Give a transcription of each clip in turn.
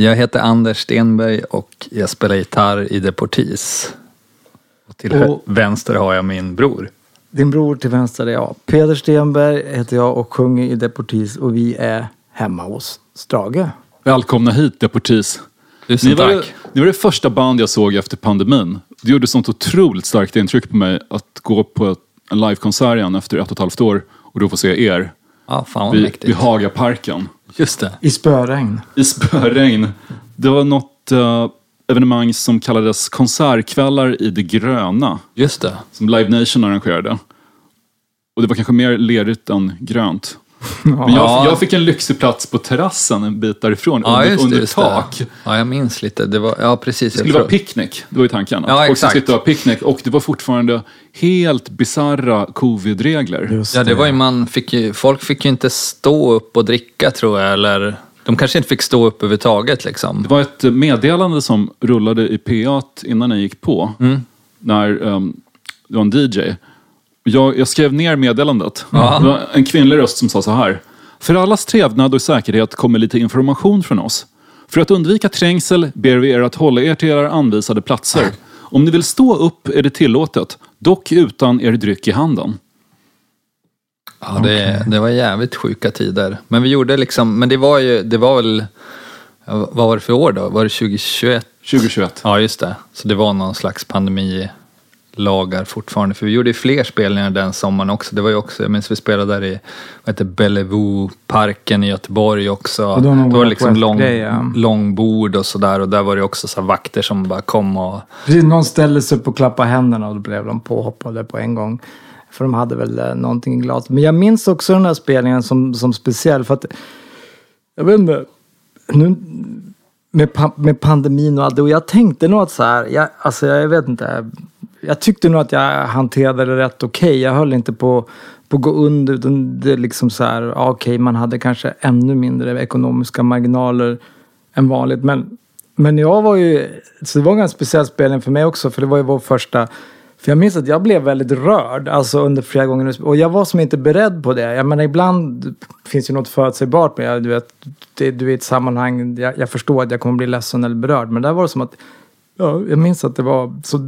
Jag heter Anders Stenberg och jag spelar gitarr i Deportees. Och till Och- vänster har jag min bror. Din bror till vänster är jag. Peder Stenberg heter jag och sjunger i Deportees och vi är hemma hos Strage. Välkomna hit Deportees. Tusen Ni var, det, tack. ni var det första band jag såg efter pandemin. Det gjorde sånt otroligt starkt intryck på mig att gå på en livekonsert igen efter ett och ett halvt år och då få se er Ja, fan vad vid, mäktigt. vid Hagaparken Just det. I spöregn. i spöregn. Det var något eh, evenemang som kallades Konsertkvällar i det gröna Just det. som Live Nation arrangerade. Och det var kanske mer lerigt än grönt. Men jag, Ja. jag fick en lyxig plats på terrassen en bit därifrån Ja, under, det. under tak. det. Ja, jag minns lite. Det var, ja, precis. Det skulle vara picknick, det var ju tanken. Ja, folk skulle exakt. sitta och ha picknick och det var fortfarande helt bizarra covid-regler. Ja, det var ju man fick ju, folk fick ju inte stå upp och dricka tror jag, eller de kanske inte fick stå upp överhuvudtaget liksom. Det var ett meddelande som rullade i PA innan jag gick på. Mm. När um, det var en DJ. Jag, jag skrev ner meddelandet. Det var en kvinnlig röst som sa så här. För allas trevnad och säkerhet kommer lite information från oss. För att undvika trängsel ber vi er att hålla er till era anvisade platser. Om ni vill stå upp är det tillåtet, dock utan er dryck i handen. Ja, det, det var jävligt sjuka tider. Men vi gjorde liksom, men det var ju, det var väl, vad var det för år då? Var det 2021? 2021. Ja, just det. Så det var någon slags pandemilagar fortfarande. För vi gjorde ju fler spelningar den sommaren också. Det var ju också, jag minns vi spelade där i, vad heter Bellevue-parken i Göteborg också. Och då det var Wild liksom lång, långbord och sådär. Och där var det också så vakter som bara kom och... Precis, någon ställde sig upp och klappade händerna och då blev de påhoppade på en gång. För de hade väl eh, någonting i glaset. Men jag minns också den här spelningen som, som speciell för att jag vet inte. Nu, med, med pandemin och allt det. Och jag tänkte nog att så här, jag, alltså jag vet inte. Jag tyckte nog att jag hanterade det rätt okej. Jag höll inte på på att gå under. Utan det är liksom så här, ja, okej, man hade kanske ännu mindre ekonomiska marginaler än vanligt. Men, men jag var ju, så det var en ganska speciell spelning för mig också. För det var ju vår första för jag minns att jag blev väldigt rörd alltså under flera gånger. Och jag var som inte beredd på det. Jag menar ibland finns ju något förutsägbart med du vet, det, du är i ett sammanhang. Jag, jag förstår att jag kommer bli ledsen eller berörd. Men där var det som att, ja, jag minns att det var så.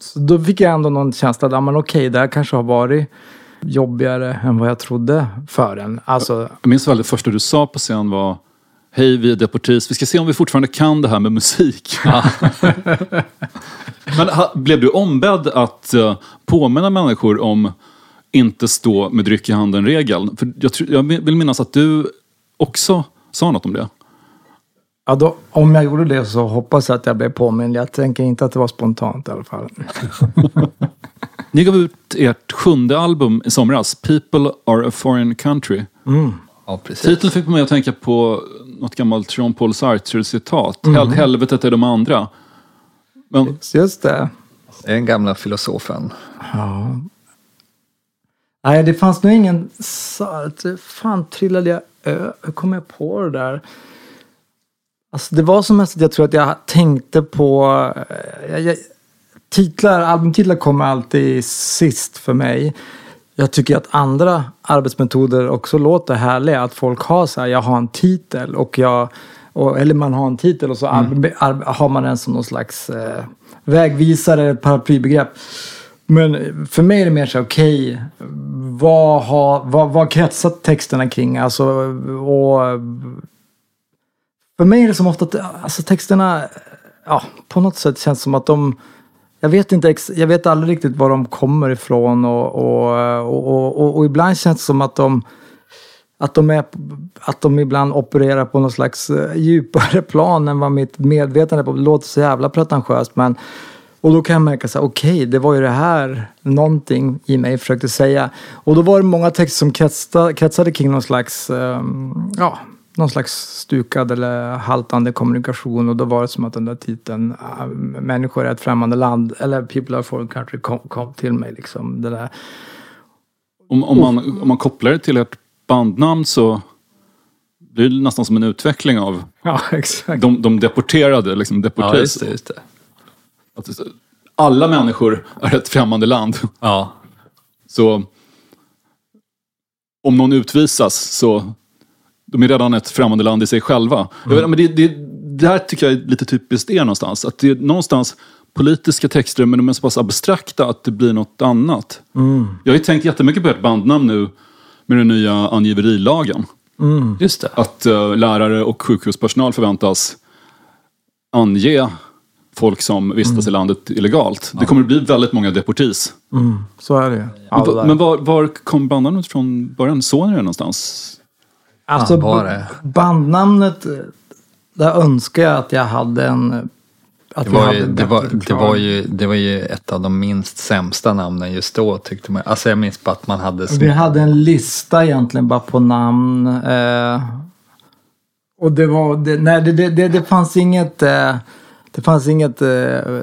Så då fick jag ändå någon känsla att, ja men okej, det här kanske har varit jobbigare än vad jag trodde för en. Alltså, Jag minns väl det första du sa på scen var Hej, vi är Deportees. Vi ska se om vi fortfarande kan det här med musik. Men ha, blev du ombedd att uh, påminna människor om inte stå med dryck i handen-regeln? För jag, jag vill minnas att du också sa något om det. Ja, då, om jag gjorde det så hoppas jag att jag blev påmind. Jag tänker inte att det var spontant i alla fall. Ni gav ut ert sjunde album i somras, People are a foreign country. Ja, precis. Titeln fick mig att tänka på något gammalt Jean-Paul Sartre-citat. Mm. Hel- Helvetet är de andra. Men Just det. Den gamla filosofen. Ja. Nej, det fanns nog ingen... Fan, trillade jag ö- Hur kom jag på det där? Alltså, det var som mest att jag tror att jag tänkte på... eh, Jag, jag, titlar, albumtitlar kommer alltid sist för mig. Jag tycker att andra arbetsmetoder också låter härliga. Att folk har så här, jag har en titel och jag... Och, eller man har en titel och så arbe- arbe- har man den som någon slags eh, vägvisare, ett paraplybegrepp. Men för mig är det mer så här, okej, vad, har, vad, vad kretsar texterna kring? Alltså, och för mig är det som ofta att alltså, texterna, ja, på något sätt känns som att de jag vet, inte, jag vet aldrig riktigt var de kommer ifrån och, och, och, och, och, ibland känns det som att de att de, är, att de ibland opererar på någon slags eh, djupare plan än vad mitt medvetande är på. Det låter så jävla pretentiöst men och då kan jag märka så här, okej, det var ju det här någonting i mig försökte säga. Och då var det många texter som kretsade, kretsade kring någon slags, um, ja, någon slags stukad eller haltande kommunikation. Och då var det som att den där titeln, äh, Människor är ett främmande land, eller People are foreign country, kom, kom till mig liksom. Det där. om, om, man, om man kopplar det till ert bandnamn så blir det nästan som en utveckling av Ja, exakt. de, de deporterade, liksom Ja, deportees. just det. Just det. Att alla människor är ett främmande land. Ja, Så om någon utvisas så de är redan ett främmande land i sig själva. Jag vet, men det, det, det här tycker jag är lite typiskt er någonstans. Att det är någonstans politiska texter, men de är så pass abstrakta att det blir något annat. Jag har ju tänkt jättemycket på ert bandnamn nu med den nya angiverilagen. Just det. Att eh, lärare och sjukhuspersonal förväntas ange folk som vistas i landet illegalt. Det kommer att bli väldigt många deportis. Så är det ju. Men, men var, var kom bandnamnet från början? Såg ni det någonstans? Alltså, det? bandnamnet, eh, där önskar jag att jag hade en... Att Det var, ju, det, var, det, var ju, det var ju ett av de minst sämsta namnen just då tyckte man. Alltså jag minns bara att man hade... Vi hade en lista egentligen bara på namn. Eh, och det var, det, nej det, det, det, det fanns inget, eh, det fanns inget, eh,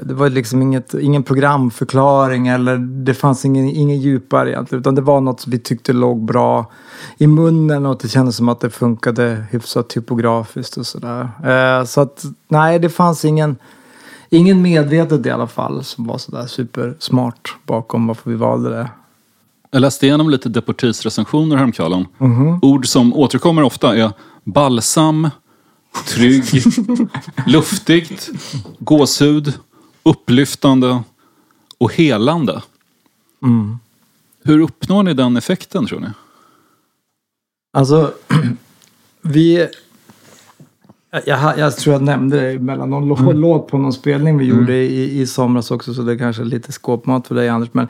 det var liksom inget, ingen programförklaring eller det fanns ingen, ingen djupare egentligen. Utan det var något som vi tyckte låg bra i munnen och det kändes som att det funkade hyfsat typografiskt och sådär. Eh, så att nej, det fanns ingen, ingen medvetet i alla fall som var sådär supersmart bakom varför vi valde det. Jag läste igenom lite deportisrecensioner häromkvällen. Ord som återkommer ofta är balsam, trygg, luftigt, gåshud, upplyftande och helande. Hur uppnår ni den effekten tror ni? Alltså, vi... Jag, jag, tror jag nämnde det mellan någon lå- låt på någon spelning vi gjorde i, i somras också, så det är kanske är lite skåpmat för dig Anders. Men,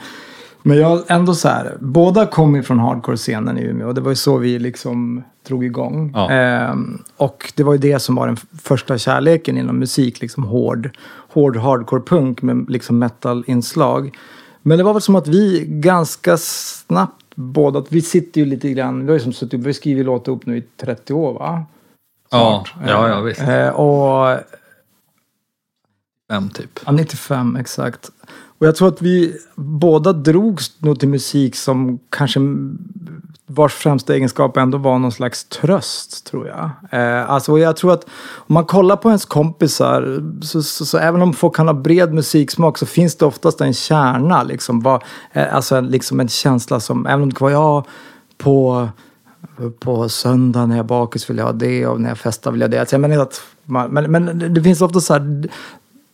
men jag ändå så här, båda kom ju från hardcore-scenen i Umeå det var ju så vi liksom drog igång. Ja. Ehm, och det var ju det som var den första kärleken inom musik, liksom hård, hård hardcore-punk med liksom metal-inslag. Men det var väl som att vi ganska snabbt båda, vi sitter ju lite grann, vi har ju som suttit, vi har skrivit låtar upp nu i 30 år va? ja, ja, ja, visst. Eh, och Fem typ. Ja, 95 exakt. Och jag tror att vi båda drogs nog till musik som kanske vars främsta egenskap ändå var någon slags tröst, tror jag. Eh, alltså, och jag tror att om man kollar på ens kompisar, så, så, så även om folk kan ha bred musiksmak så finns det oftast en kärna, liksom, var, eh, alltså en, liksom en känsla som, även om det kan vara jag på på söndag när jag är bakis vill jag ha det och när jag festar vill jag ha det. Alltså jag menar att man, men, men det finns ofta så här,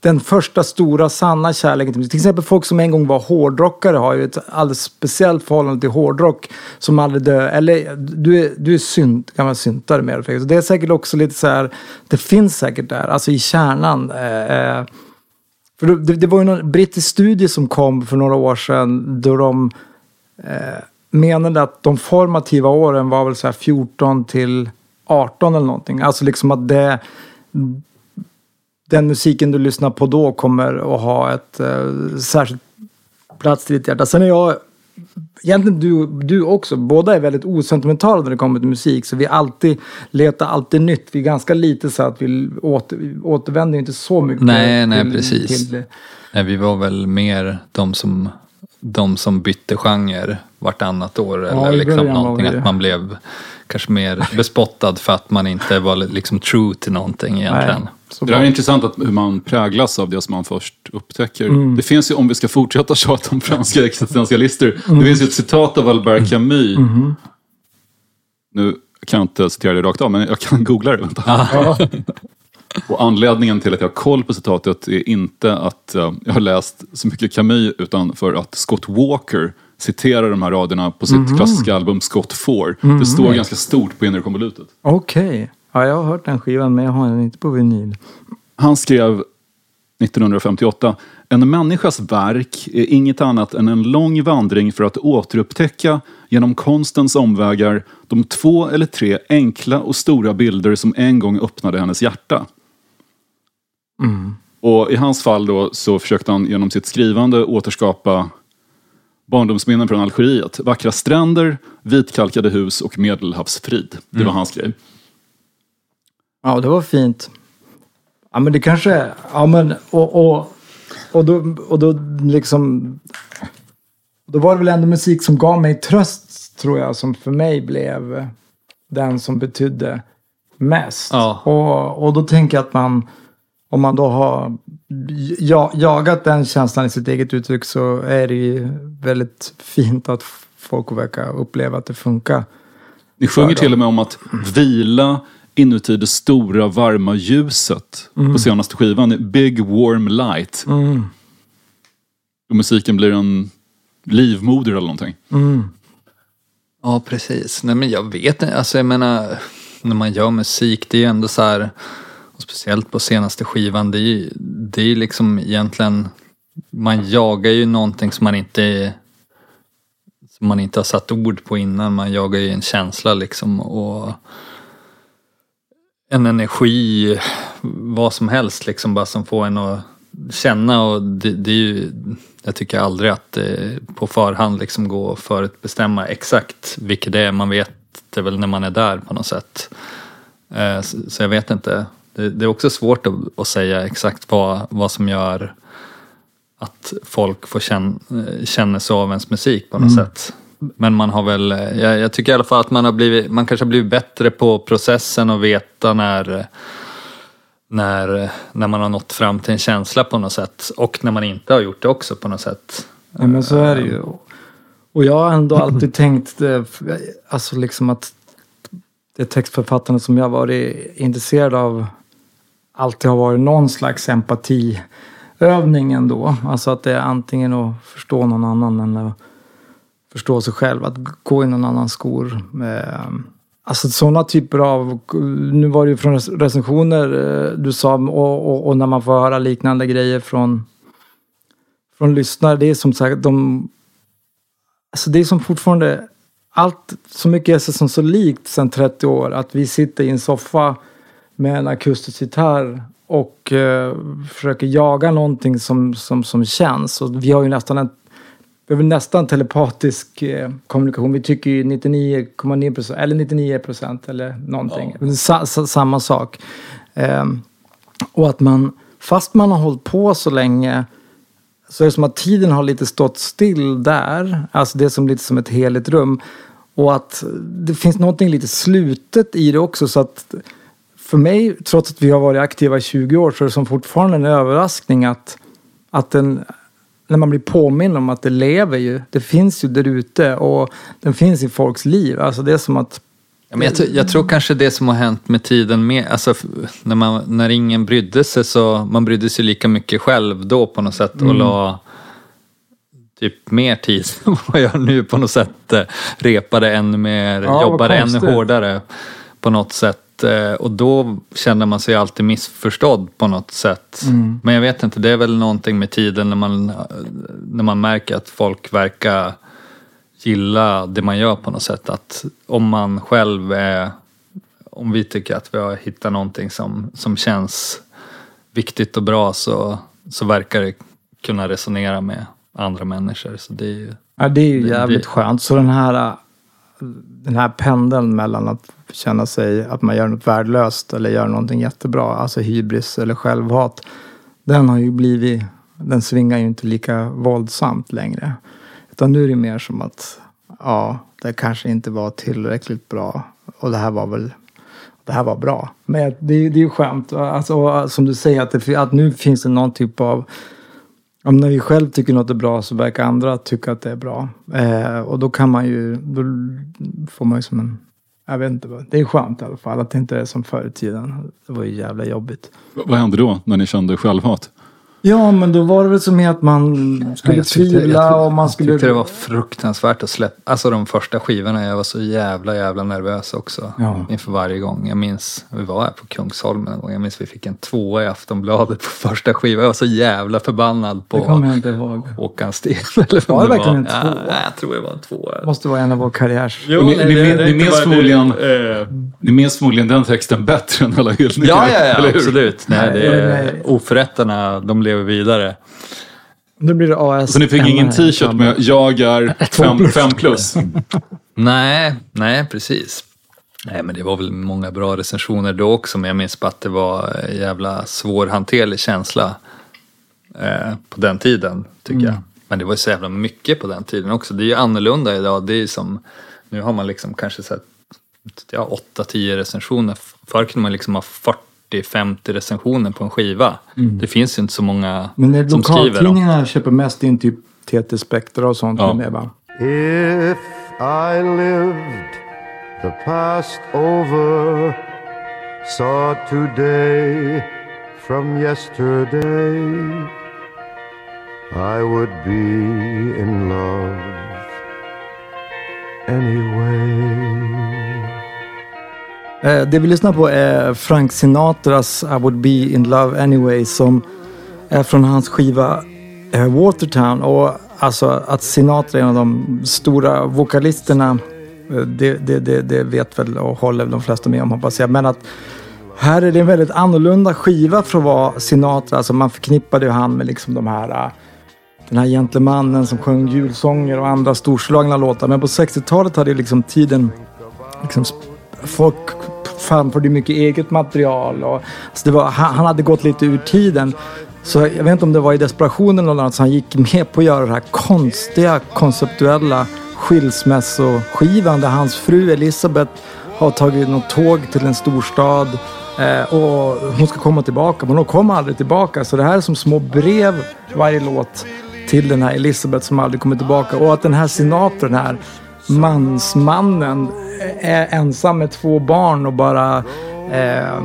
den första stora sanna kärleken till musik. Till exempel folk som en gång var hårdrockare har ju ett alldeles speciellt förhållande till hårdrock som aldrig dör. Eller du är, du är synt, gammal syntare mer. Så det är säkert också lite så här, det finns säkert där, alltså i kärnan. Eh, eh för det, det var ju någon brittisk studie som kom för några år sedan då de eh, menade att de formativa åren var väl så här 14 till 18 eller någonting. Alltså liksom att det den musiken du lyssnar på då kommer att ha ett eh, särskilt plats i ditt hjärta. Sen är jag, egentligen du, du också, båda är väldigt osentimentala när det kommer till musik. Så vi alltid letar alltid nytt. Vi är ganska lite så att vi åter, återvänder inte så mycket. Nej, nej, till, precis. Till, Nej, vi var väl mer de som, de som bytte genre vartannat år. Ja, eller liksom någonting. Att man blev kanske mer bespottad för att man inte var liksom true till någonting egentligen. nej, så Det är intressant att hur man präglas av det som man först upptäcker. Det finns ju, om vi ska fortsätta tjata om franska existentialister, det finns ju ett citat av Albert Camus. Nu kan jag inte citera det rakt av, men jag kan googla det. Vänta. Och anledningen till att jag har koll på citatet är inte att eh, jag har läst så mycket Camus, utan för att Scott Walker citerar de här raderna på sitt klassiska album Scott 4. Det står ganska stort på inre konvolutet. Okej. Ja, jag har hört den skivan men jag har den inte på vinyl. Han skrev 1958 En människas verk är inget annat än en lång vandring för att återupptäcka genom konstens omvägar de två eller tre enkla och stora bilder som en gång öppnade hennes hjärta. Och i hans fall då så försökte han genom sitt skrivande återskapa barndomsminnen från Algeriet. Vackra stränder, vitkalkade hus och medelhavsfrid. Det var hans grej. Ja, det var fint. Ja, men det kanske... Ja, men... Och, och, och, då, och då liksom... Då var det väl ändå musik som gav mig tröst, tror jag, som för mig blev den som betydde mest. Ja. Och, och då tänker jag att man... Om man då har ja, jagat den känslan i sitt eget uttryck så är det ju väldigt fint att folk verkar uppleva att det funkar Ni sjunger till och med om att vila inuti det stora varma ljuset på senaste skivan. Big warm light. Och musiken blir en livmoder eller någonting. Ja, precis. Nej, men jag vet inte. Alltså, jag menar, när man gör musik, det är ju ändå så här, och speciellt på senaste skivan, det är ju det är liksom egentligen, man jagar ju någonting som man inte som man inte har satt ord på innan. Man jagar ju en känsla liksom och en energi, vad som helst liksom bara som får en att känna och det, det är ju, jag tycker aldrig att det på förhand liksom går att förutbestämma exakt vilket det är. Man vet det väl när man är där på något sätt. Eh, så jag vet inte. Det, det är också svårt att, att säga exakt vad, vad som gör att folk får känna, känna så av ens musik på något sätt. Men man har väl, jag, jag tycker i alla fall att man har blivit, man kanske har blivit bättre på processen och veta när när, när man har nått fram till en känsla på något sätt och när man inte har gjort det också på något sätt. Ja, men så är det ju. Och jag har ändå alltid tänkt eh, alltså liksom att det textförfattarna som jag varit intresserad av alltid har varit någon slags empatiövning ändå. Alltså att det är antingen att förstå någon annan eller att förstå sig själv. Att gå i någon annans skor. Ehm, alltså sådana typer av, nu var det ju från recensioner eh, du sa och, och, och när man får höra liknande grejer från, från lyssnare. Det är som sagt, de, alltså det är som fortfarande, allt, så mycket är sig som så likt sedan 30 år. Att vi sitter i en soffa med en akustisk gitarr och eh, försöker jaga någonting som, som, som känns. Och vi har ju nästan en vi har nästan telepatisk eh, kommunikation. Vi tycker ju 99,9 procent, eller 99 procent eller någonting. Sa, sa, samma sak. Ehm, och att man, fast man har hållit på så länge så är det som att tiden har lite stått still där. Alltså det är som lite som ett heligt rum. Och att det finns någonting lite slutet i det också. Så att för mig, trots att vi har varit aktiva i 20 år, så är det som fortfarande en överraskning att, att den när man blir påminn om att det lever ju. Det finns ju där ute och den finns i folks liv. Alltså det är som att Ja, men jag, tror- jag tror kanske det som har hänt med tiden med, alltså när, man, när ingen brydde sig så, man brydde sig lika mycket själv då på något sätt och la typ mer tid än vad jag nu på något sätt. eh, Repade ännu mer, Ja, jobbade ännu hårdare på något sätt. Eh, Och då känner man sig alltid missförstådd på något sätt. Men jag vet inte, det är väl någonting med tiden när man, när man märker att folk verkar gilla det man gör på något sätt. Att om man själv är, om vi tycker att vi har hittat någonting som, som känns viktigt och bra så, så verkar det kunna resonera med andra människor. Så det är ju, Ja, det är ju jävligt det- skönt. Så den här, den här pendeln mellan att känna sig att man gör något värdelöst eller gör någonting jättebra, alltså hybris eller självhat, den har ju blivit, den svingar ju inte lika våldsamt längre. Utan nu är det mer som att, ja, det kanske inte var tillräckligt bra och det här var väl det här var bra. Men det, är- det är ju skönt. Alltså, som du säger, att, det, att nu finns det någon typ av om när vi själv tycker något är bra så verkar andra tycka att det är bra. Eh, och då kan man ju, då får man ju som en, jag vet inte, vad- det är skönt i alla fall att det inte är som förr i tiden. Det var ju jävla jobbigt. Vad hände då när ni kände självhat? Ja, men då var det väl som i att man skulle jag tyckte- jag tvivla tyckte- och man skulle... Jag tyckte det var fruktansvärt att släppa, alltså de första skivorna, jag var så jävla jävla nervös också Ja. inför varje gång. Jag minns, vi var här på Kungsholmen en gång, jag minns vi fick en tvåa i Aftonbladet på första skivan. Jag var så jävla förbannad Det kommer på jag inte ihåg. Håkan Sten. Eller Var det verkligen en Ja, tvåa? nej, jag tror det var en tvåa. måste vara en av vår karriärs... Ni, ni, min- ni, minns förmodligen, ni minns förmodligen den texten bättre än alla hyllningar. Ja, ja, ja, absolut. Nej, det Nej, är, nej. oförrätterna, de lever vidare. Nu blir det AS. Så ni fick ingen t-shirt med jag är fem, fem plus? Nej, nej precis. Nej men det var väl många bra recensioner då också men jag minns bara att det var en jävla svårhanterlig känsla eh, på den tiden tycker jag. Men det var ju så jävla mycket på den tiden också. Det är ju annorlunda idag. Det är som, nu har man liksom kanske sett ja, 8-10 recensioner. Förr kunde man liksom ha 40-50 recensioner på en skiva. Det finns ju inte så många Men som skriver dem. lokaltidningarna köper mest in typ TT Spektra och sånt Ja. med va? If I lived the past over, saw today from yesterday. I would be in love anyway. Eh, det vi lyssnar på är Frank Sinatras I would be in love anyway som är från hans skiva eh, Watertown. Och alltså att Sinatra är en av de stora vokalisterna eh, det, det, det, det vet väl och håller de flesta med om hoppas jag. Men att här är det en väldigt annorlunda skiva för att vara Sinatra. Alltså man förknippade ju han med liksom de här den här gentlemannen som sjöng julsånger och andra storslagna låtar. Men på 60-talet hade ju liksom tiden liksom, folk framförde mycket eget material. Och, alltså det var, han, han hade gått lite ur tiden. Så jag vet inte om det var i desperationen eller något annat så han gick med på att göra den här konstiga konceptuella skilsmässoskivan där hans fru Elisabeth har tagit något tåg till en storstad eh, och hon ska komma tillbaka men hon kommer aldrig tillbaka. Så det här är som små brev varje låt till den här Elisabeth som aldrig kommer tillbaka. Och att den här Sinatra, den här mansmannen är ensam med två barn och bara eh,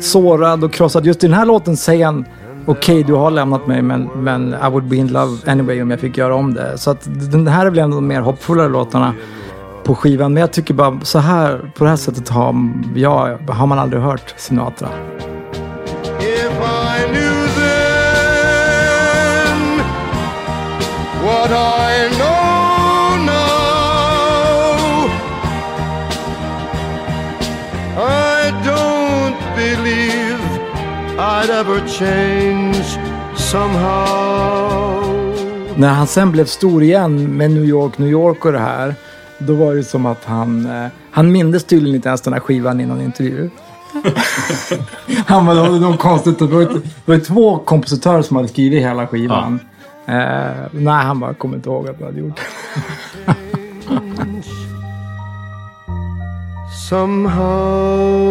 sårad och krossad. Just i den här låten säger han Okej, du har lämnat mig men, men I would be in love anyway om jag fick göra om det. Så att den här är väl en av de mer hoppfulla låtarna på skivan. Men jag tycker bara så här, på det här sättet har, ja, har man aldrig hört Sinatra. If I'd ever change somehow. När han sen blev stor igen med New York, New York och det här. Då var det som att han, eh, han mindes tydligen inte ens den här skivan i någon intervju. han var, det var något konstigt. Det var, det var två kompositörer som hade skrivit hela skivan. Eh, nej, han bara kommer inte ihåg att han hade gjort det. Somehow.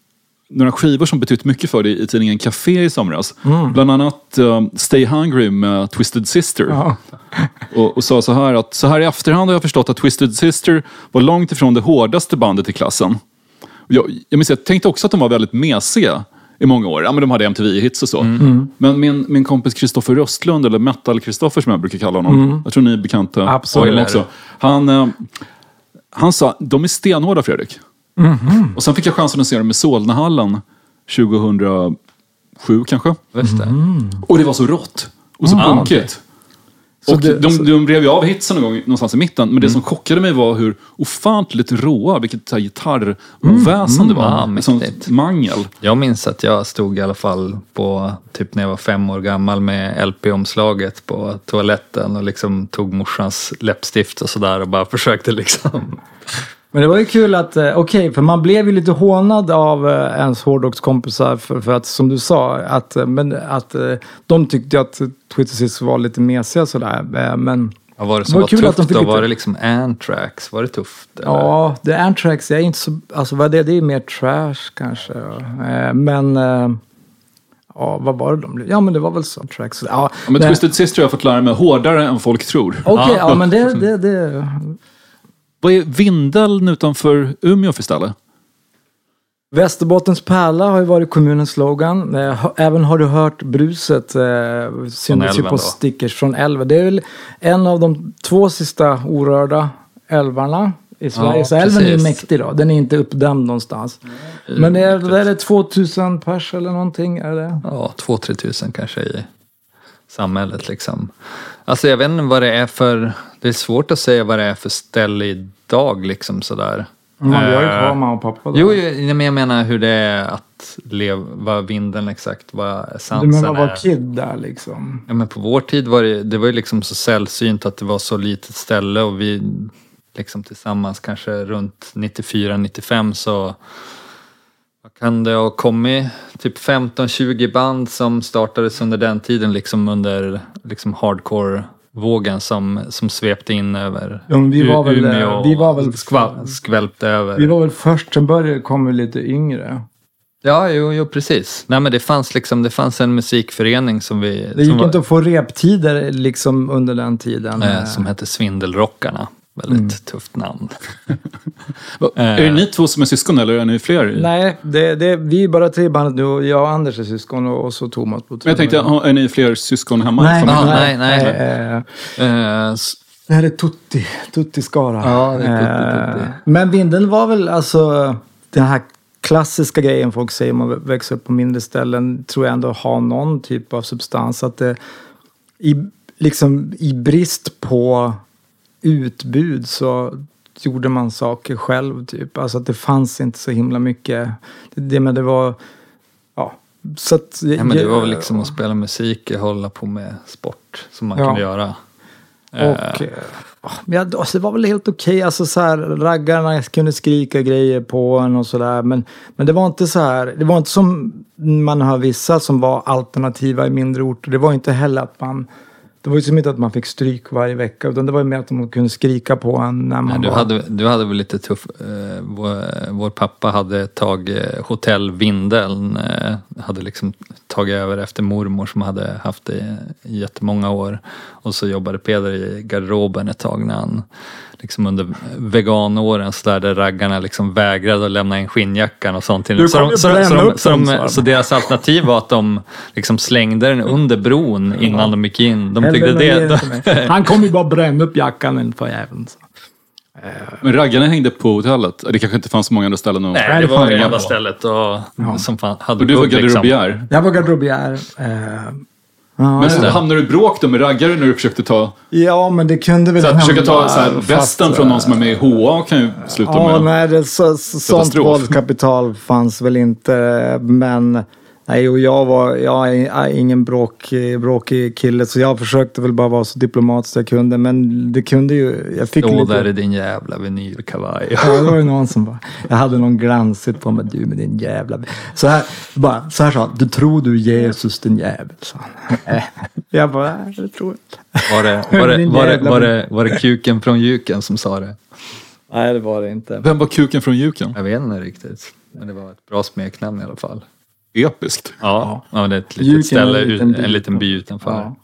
några skivor som betytt mycket för dig i tidningen Café i somras. Bland annat um, Stay Hungry med Twisted Sister. Ja. Och, och sa så här att så här i efterhand har jag förstått att Twisted Sister var långt ifrån det hårdaste bandet i klassen. Jag, jag, minns, jag tänkte också att de var väldigt mesiga i många år. Ja, men de hade MTV-hits och så. Men min, min kompis Kristoffer Röstlund, eller Metal-Kristoffer som jag brukar kalla honom. Jag tror ni är bekanta Absolut. också. Han, eh, han sa, de är stenhårda Fredrik. Och sen fick jag chansen att se dem i Solnahallen 2007 kanske. Det. Och det var så rått. Och så Ah, punkigt. Så Och det- de, så- de rev ju av hitsen någon gång någonstans i mitten. Men det som chockade mig var hur ofantligt råa, vilket så här gitarroväsen det var. Ah, Ett sånt mäktigt. mangel. Jag minns att jag stod i alla fall på, typ när jag var fem år gammal med LP-omslaget på toaletten och liksom tog morsans läppstift och sådär och bara försökte liksom. Men det var ju kul att, eh, okej, för man blev ju lite hånad av eh, ens hårdrockskompisar för, för att, som du sa, att, eh, men, att de tyckte att Twitter Sis var lite mesiga sådär. Men Vad var det som Det var var, kul att de tufft fick då? lite- Var det liksom Anthrax? Var det tufft? eller? ja, The Anthrax är inte så, alltså vad är det, det är mer trash kanske. ja. Men, ja, vad var det de blev? Ja, men det var väl så, Anthrax. Ja, Ja, men det- Twisted Sister har jag fått lära mig hårdare än folk tror. Okej, ja, men det, det, det, Vad är Vindeln utanför Umeå för ställe? Västerbottens pärla har ju varit kommunens slogan. Eh, Även har du hört bruset eh, syntes ju på då? stickers från älven. Det är väl en av de två sista orörda älvarna i Sverige. Ja, så älven är ju precis. mäktig då. Den är inte uppdämd någonstans. Men det är, det är det 2000 pers eller någonting? Är det? Ja, två, tre tusen kanske i samhället liksom. Alltså jag vet inte vad det är för, det är svårt att säga vad det är för ställe idag liksom sådär. Vi har ju Eh, kvar mamma och pappa. Då. Jo, jo, men jag menar hur det är att leva, vinden exakt, vad du essensen menar vara är. kid där liksom? Ja, men på vår tid var det, det var ju liksom så sällsynt att det var så litet ställe och vi liksom tillsammans kanske runt 94-95 så vad kan det ha kommit? Typ 15-20 band som startades under den tiden liksom under liksom hardcore-vågen som, som svepte in över Ja, men vi var väl, eh, Umeå vi var väl- och skva, skvälpte över. Vi var väl först, sen började kom vi lite yngre. Ja, jo, jo, precis. Nej, men det fanns liksom, det fanns en musikförening som vi... Det gick som var- inte att få reptider liksom under den tiden. Eh, som hette Svindelrockarna. Väldigt Mm. tufft namn. Är det ni två som är syskon eller är ni fler? Nej, det, det, vi är bara tre bandet nu jag och Anders är syskon och, och så Thomas på Men jag tänkte, är ni fler syskon hemma? Nej, Ja, nej, nej, nej. eh, Eh, det här är Tutti, Tutti-skara. Ja, det är Tutti, Tutti. Eh, Men Vindeln var väl alltså den här klassiska grejen folk säger om man växer upp på mindre ställen tror jag ändå har någon typ av substans. Att det, i, liksom, I brist på utbud så gjorde man saker själv typ. Alltså att det fanns inte så himla mycket. Det, det, men det var, ja. Så att, ja, men det var väl liksom att spela musik och hålla på med sport som man Ja. kunde göra. Eh, Och, eh, ja, alltså det var väl helt okej. Alltså så här, raggarna kunde skrika grejer på en och sådär. Men, men det var inte så här. Det var inte som man hör vissa som var alternativa i mindre orter. Det var inte heller att man. Det var ju som inte att man fick stryk varje vecka. Utan det var ju mer att de kunde skrika på en när man Nej, du, hade, du hade väl lite tuff... Eh, vår, vår pappa hade ett tag eh, hotell Vindeln. Eh, hade liksom tagit över efter mormor som hade haft det i jättemånga år. Och så jobbade Peder i garderoben ett tag när han liksom under veganåren så där, där raggarna liksom vägrade att lämna in skinnjackan och sånt. till Du så, de, så, så, de, så, de, så deras alternativ var att de liksom slängde den under bron innan de gick in. De tyckte det... den. Han kommer ju bara bränna upp jackan en för jäveln. så. Men raggarna hängde på hotellet. Det kanske inte fanns så många andra ställen att... Nej, det det var det enda stället och, som fan, hade Och du var hugg, liksom. garderobiär. Jag var garderobiär. Eh, ja, Men så det. hamnade du i bråk då med raggare när du försökte ta... ja, men det kunde väl Så att försöka ta hända, så här, västen från någon som är med i HA kan ju sluta Ja, med... nej, det, så, så, sånt våldskapital fanns väl inte. Men nej, och jag var jag är ingen bråk, bråkig kille så jag försökte väl bara vara så diplomatisk jag kunde. Men det kunde ju, jag fick Stå lite... där i din jävla vinylkavaj. Ja, det var ju någon som bara, jag hade någon glansigt på mig, du med din jävla... Så här, bara, så här sa han, du tror du Jesus din jävel, sa han. Jag bara, nej, det tror inte. Var det, var, det, var, det, var, det, var det kuken från Juken som sa det? Nej, det var det inte. Vem var kuken från Juken? Jag vet inte riktigt. Men det var ett bra smeknamn i alla fall. Episkt. Ja, ja det är ett litet ställe, en liten ut- by. en liten by utanför. Ja.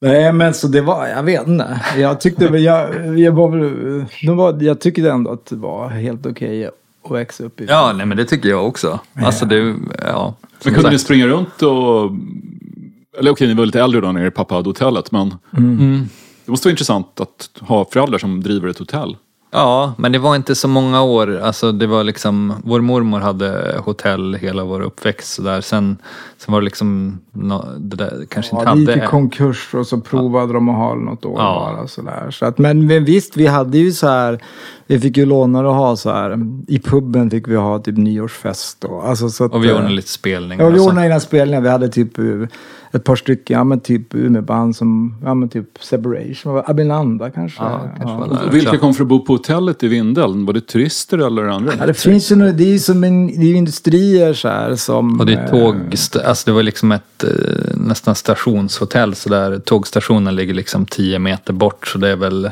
Nej, men så det var, jag vet inte. Jag tyckte jag, jag var var, jag tyckte ändå att det var helt okej att växa upp i. Ja, nej men det tycker jag också. Alltså det, ja. Men kunde ni springa runt och... Eller okej, ni var lite äldre då när er pappa hade hotellet, men... Mm. Det måste vara intressant att ha föräldrar som driver ett hotell. Ja, men det var inte så många år. Alltså det var liksom, vår mormor hade hotell hela vår uppväxt så där. Sen, sen var det liksom, no, det där kanske inte Ja, det gick hade... i konkurs och så provade de att ha något år Ja. bara. Sådär. Så att, men, men visst, vi hade ju så här. Vi fick ju låna och ha så här. I puben fick vi ha typ nyårsfest. Och, alltså, så att, och vi eh, ordnade lite spelningar. Ja, vi och så. ordnade inga spelningar. Vi hade typ eh, ett par stycken, ja men typ Umeåband som, ja men typ Separation, Abinanda kanske. Ja, kanske var där. Vilka kom för att bo på hotellet i Vindeln? Var det turister eller andra? Ja, det finns ju det är ju som en, det är ju industrier så här som... Och det är eh, tåg, alltså det var liksom ett nästan stationshotell så där. Tågstationen ligger liksom 10 meter bort så det är väl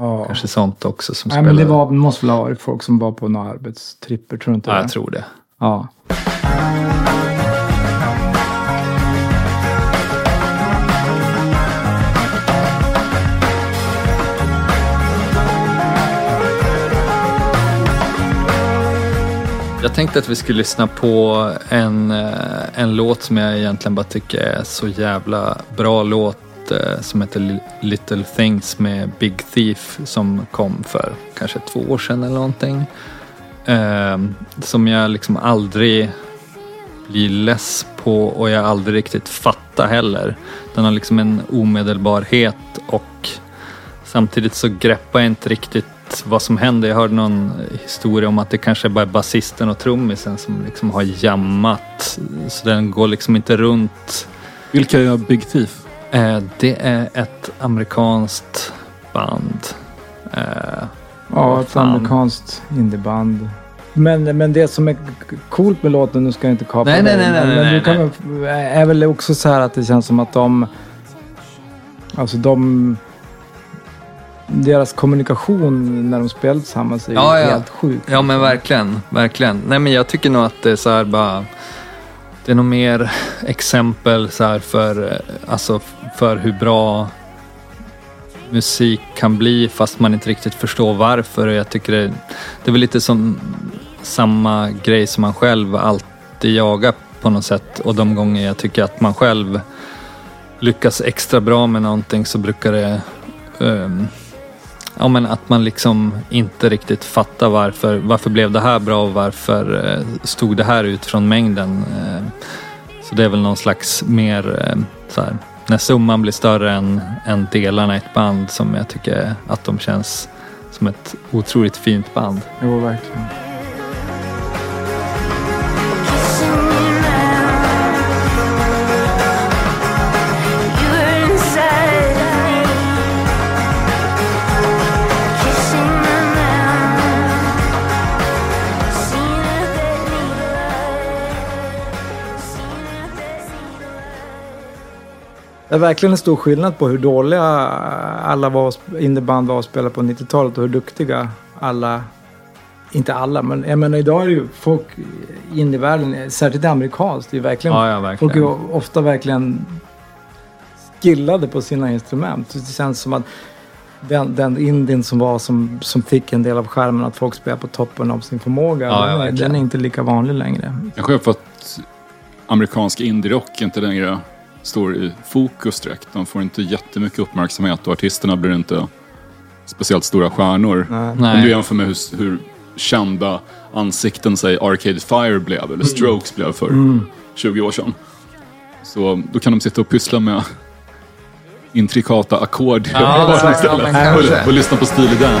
Ja. kanske sånt också som Nej spelar. men det var, måste väl ha varit folk som var på några arbetstripper, tror du inte Ja, det? jag tror det. Ja. Jag tänkte att vi skulle lyssna på en, eh, en låt som jag egentligen bara tycker är så jävla bra låt Eh, som heter Little Things med Big Thief som kom för kanske två år sedan eller någonting. Ehm, som jag liksom aldrig blir less på och jag aldrig riktigt fattar heller. Den har liksom en omedelbarhet och samtidigt så greppar jag inte riktigt vad som händer. Jag hörde någon historia om att det kanske bara är basisten och trummisen som liksom har jammat. Så den går liksom inte runt. Vilka är Big Thief? Eh, det är ett amerikanskt band. Eh, Ja, ett fan. amerikanskt indieband. Men, men det som är coolt med låten, nu ska jag inte kapa Nej, nej, dig, nej, men, nej, men nej, du kan väl- är väl också så här att det känns som att de... Alltså de... Deras kommunikation när de spelar tillsammans är ju Ja, ja. helt sjuk. Ja men verkligen, verkligen. Nej men jag tycker nog att det är så här bara det är nog mer exempel så här för, eh, alltså för hur bra musik kan bli fast man inte riktigt förstår varför. Och jag tycker det, det är väl lite som samma grej som man själv alltid jagar på något sätt. Och de gånger jag tycker att man själv lyckas extra bra med någonting så brukar det um, Ja men att man liksom inte riktigt fattar varför, varför blev det här bra och varför eh, stod det här ut från mängden. Eh. Så det är väl någon slags mer eh, så här, när summan blir större än, än delarna i ett band som jag tycker att de känns som ett otroligt fint band. Jo, verkligen. Det är verkligen en stor skillnad på hur dåliga alla var, indieband var att spela på 90-talet och hur duktiga alla, inte alla, men jag menar idag är det ju folk i indievärlden, särskilt amerikanskt, det är ju verkligen, Ja, ja, verkligen. folk är ofta verkligen skillade på sina instrument. Det känns som att den, den indien som var som, som fick en del av skärmen att folk spelar på toppen av sin förmåga, Ja, ja, den, den är inte lika vanlig längre. Är för att amerikansk indie-rock inte längre står i fokus direkt. De får inte jättemycket uppmärksamhet och artisterna blir inte speciellt stora stjärnor. Nej. Om du jämför med hur, hur kända ansikten, säg Arcade Fire blev, eller Strokes blev för 20 år sedan. Så då kan de sitta och pyssla med intrikata ackord Ja, och, och lyssna på Steely Dan.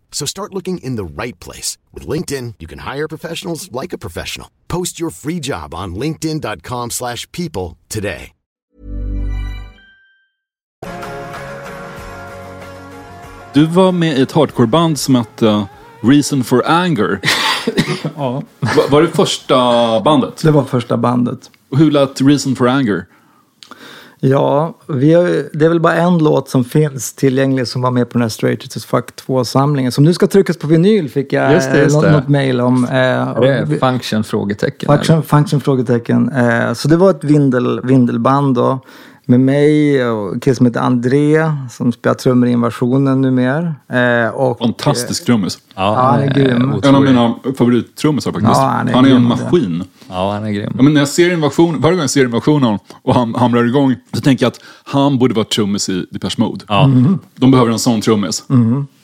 So start looking in the right place. With LinkedIn, you can hire professionals like a professional. Post your free job on linkedin.com slash people today. Du var med i ett hardcoreband som hette Reason for Anger. Ja, Va- Var det första bandet? det var första bandet. Och Hur lät Reason for Anger? Ja, vi har, det är väl bara en låt som finns tillgänglig som var med på den här Straight to Fuck 2-samlingen. Som nu ska tryckas på vinyl fick jag Just det, just eh, det. något mail om. Eh, Är det vi- function? Frågetecken? eller? Function, function frågetecken. Eh, så det var ett vindel, vindelband då. Med mig och en kille som heter André som spelar trummor i Invasionen numera. Eh, och, Fantastisk trummis. Ja, han är grym. En av mina favorittrummisar faktiskt. Ja, han är han är en maskin. Ja, han är grym. Ja, men när jag ser invasion, varje gång jag ser invasionen och han hamrar igång så tänker jag att han borde vara trummis i Depeche Mode. Ja, De behöver en sån trummis.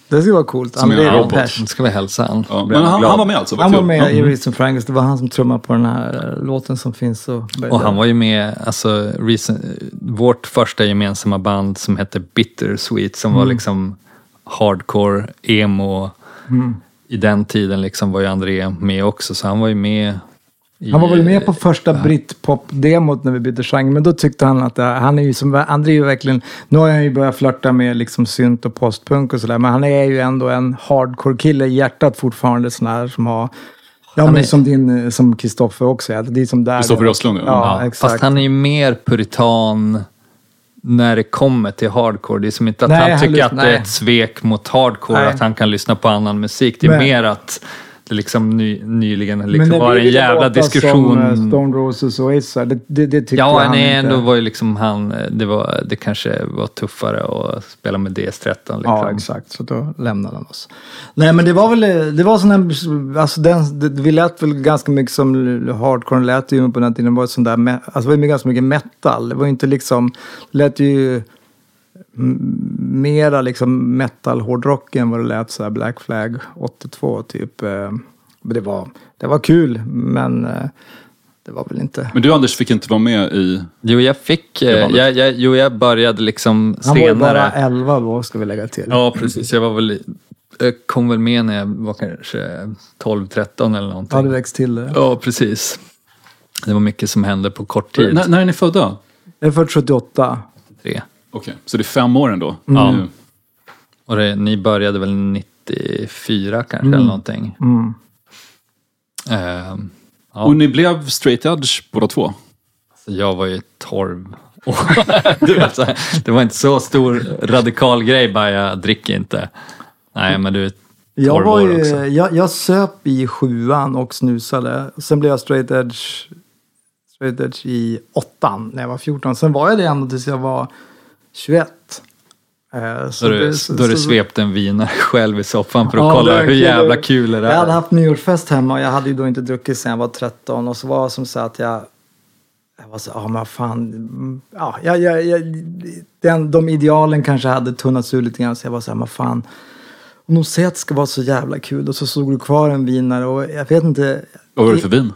Det skulle vara coolt. Som är en robot. Nu ska vi hälsa han. Ja, men han, han var med alltså? vad Han var kul. med Ja. i Reason for Angus. Det var han som trummade på den här eh, låten som finns. Och, Och han var ju med, alltså, Reason, vårt första gemensamma band som hette Bittersweet som Mm. var liksom hardcore emo. I den tiden liksom var ju André med också, så han var ju med. Han var väl med på första britpop-demot när vi bytte genre, men då tyckte han att det, han är ju som, André är ju verkligen, nu har han ju börjat flörta med liksom synt och postpunk och sådär, men han är ju ändå en hardcore-kille i hjärtat fortfarande sån här som har, ja men är- som din, som Kristoffer också är, det är som där. Kristoffer Östlund, ja. ja. Ja, exakt. Fast han är ju mer puritan när det kommer till hardcore. Det är som inte att Nej, han han tycker lys- att det är ett svek mot hardcore, Nej. att han kan lyssna på annan musik. Det är Men- mer att det liksom ny, nyligen Men liksom när var en jävla låta diskussion. Som eh, Stone Roses och Oasis, det, det, det tyckte Ja, han nej, inte. ändå var ju liksom han, det, var, det kanske var tuffare att spela med DS13. Liksom. Ja, exakt. Så då lämnade han oss. Nej, men det var väl, det var sån här, alltså den, det, vi lät väl ganska mycket som hardcore lät ju på den tiden. Det var sån där, alltså det var ju ganska mycket metal. Det var ju inte liksom, det lät ju mera liksom metal hårdrock än vad det lät så här Black Flag 82 typ. eh. Det var, det var kul, men eh, det var väl inte... Men du Anders fick inte vara med i... Jo, jag fick, eh, jag, jag, jo, jag började liksom Han var senare. bara 11 då, ska vi lägga till. Ja, precis. Jag var väl, jag kom väl med när jag var kanske 12-13 eller någonting. Ja, det växt till det. Ja, precis. Det var mycket som hände på kort tid. När, när är ni födda? Jag är född 78. Tre. Okej, så det är fem år ändå? Ja. Mm. Och det, ni började väl 94 kanske eller någonting. Mm. Ehm, ja, Och ni blev straight edge båda två? så jag var ju 12 år. Du vet, så här, det var inte så stor radikal grej bara jag dricker inte. Nej, men du, 12 Jag, var ju, också. jag, jag söp i sjuan och snusade. Sen blev jag straight edge, straight edge i åttan när jag var 14. Sen var jag det ändå tills jag var 21. Eh, så Då du, det- så- då du svepte en vinare själv i soffan för att Ja, kolla är hur jävla kul det Jag hade är. haft nyårsfest hemma och jag hade ju då inte druckit sen jag var 13. Och så var det som så att jag... Jag var så, ja men vad fan. Ja, jag, jag, jag, den, de idealen kanske hade tunnats ur lite grann. Så jag var så här, vad fan. Om de säger att det ska vara så jävla kul och så såg du kvar en vinare och jag vet inte. Vad var det för vin?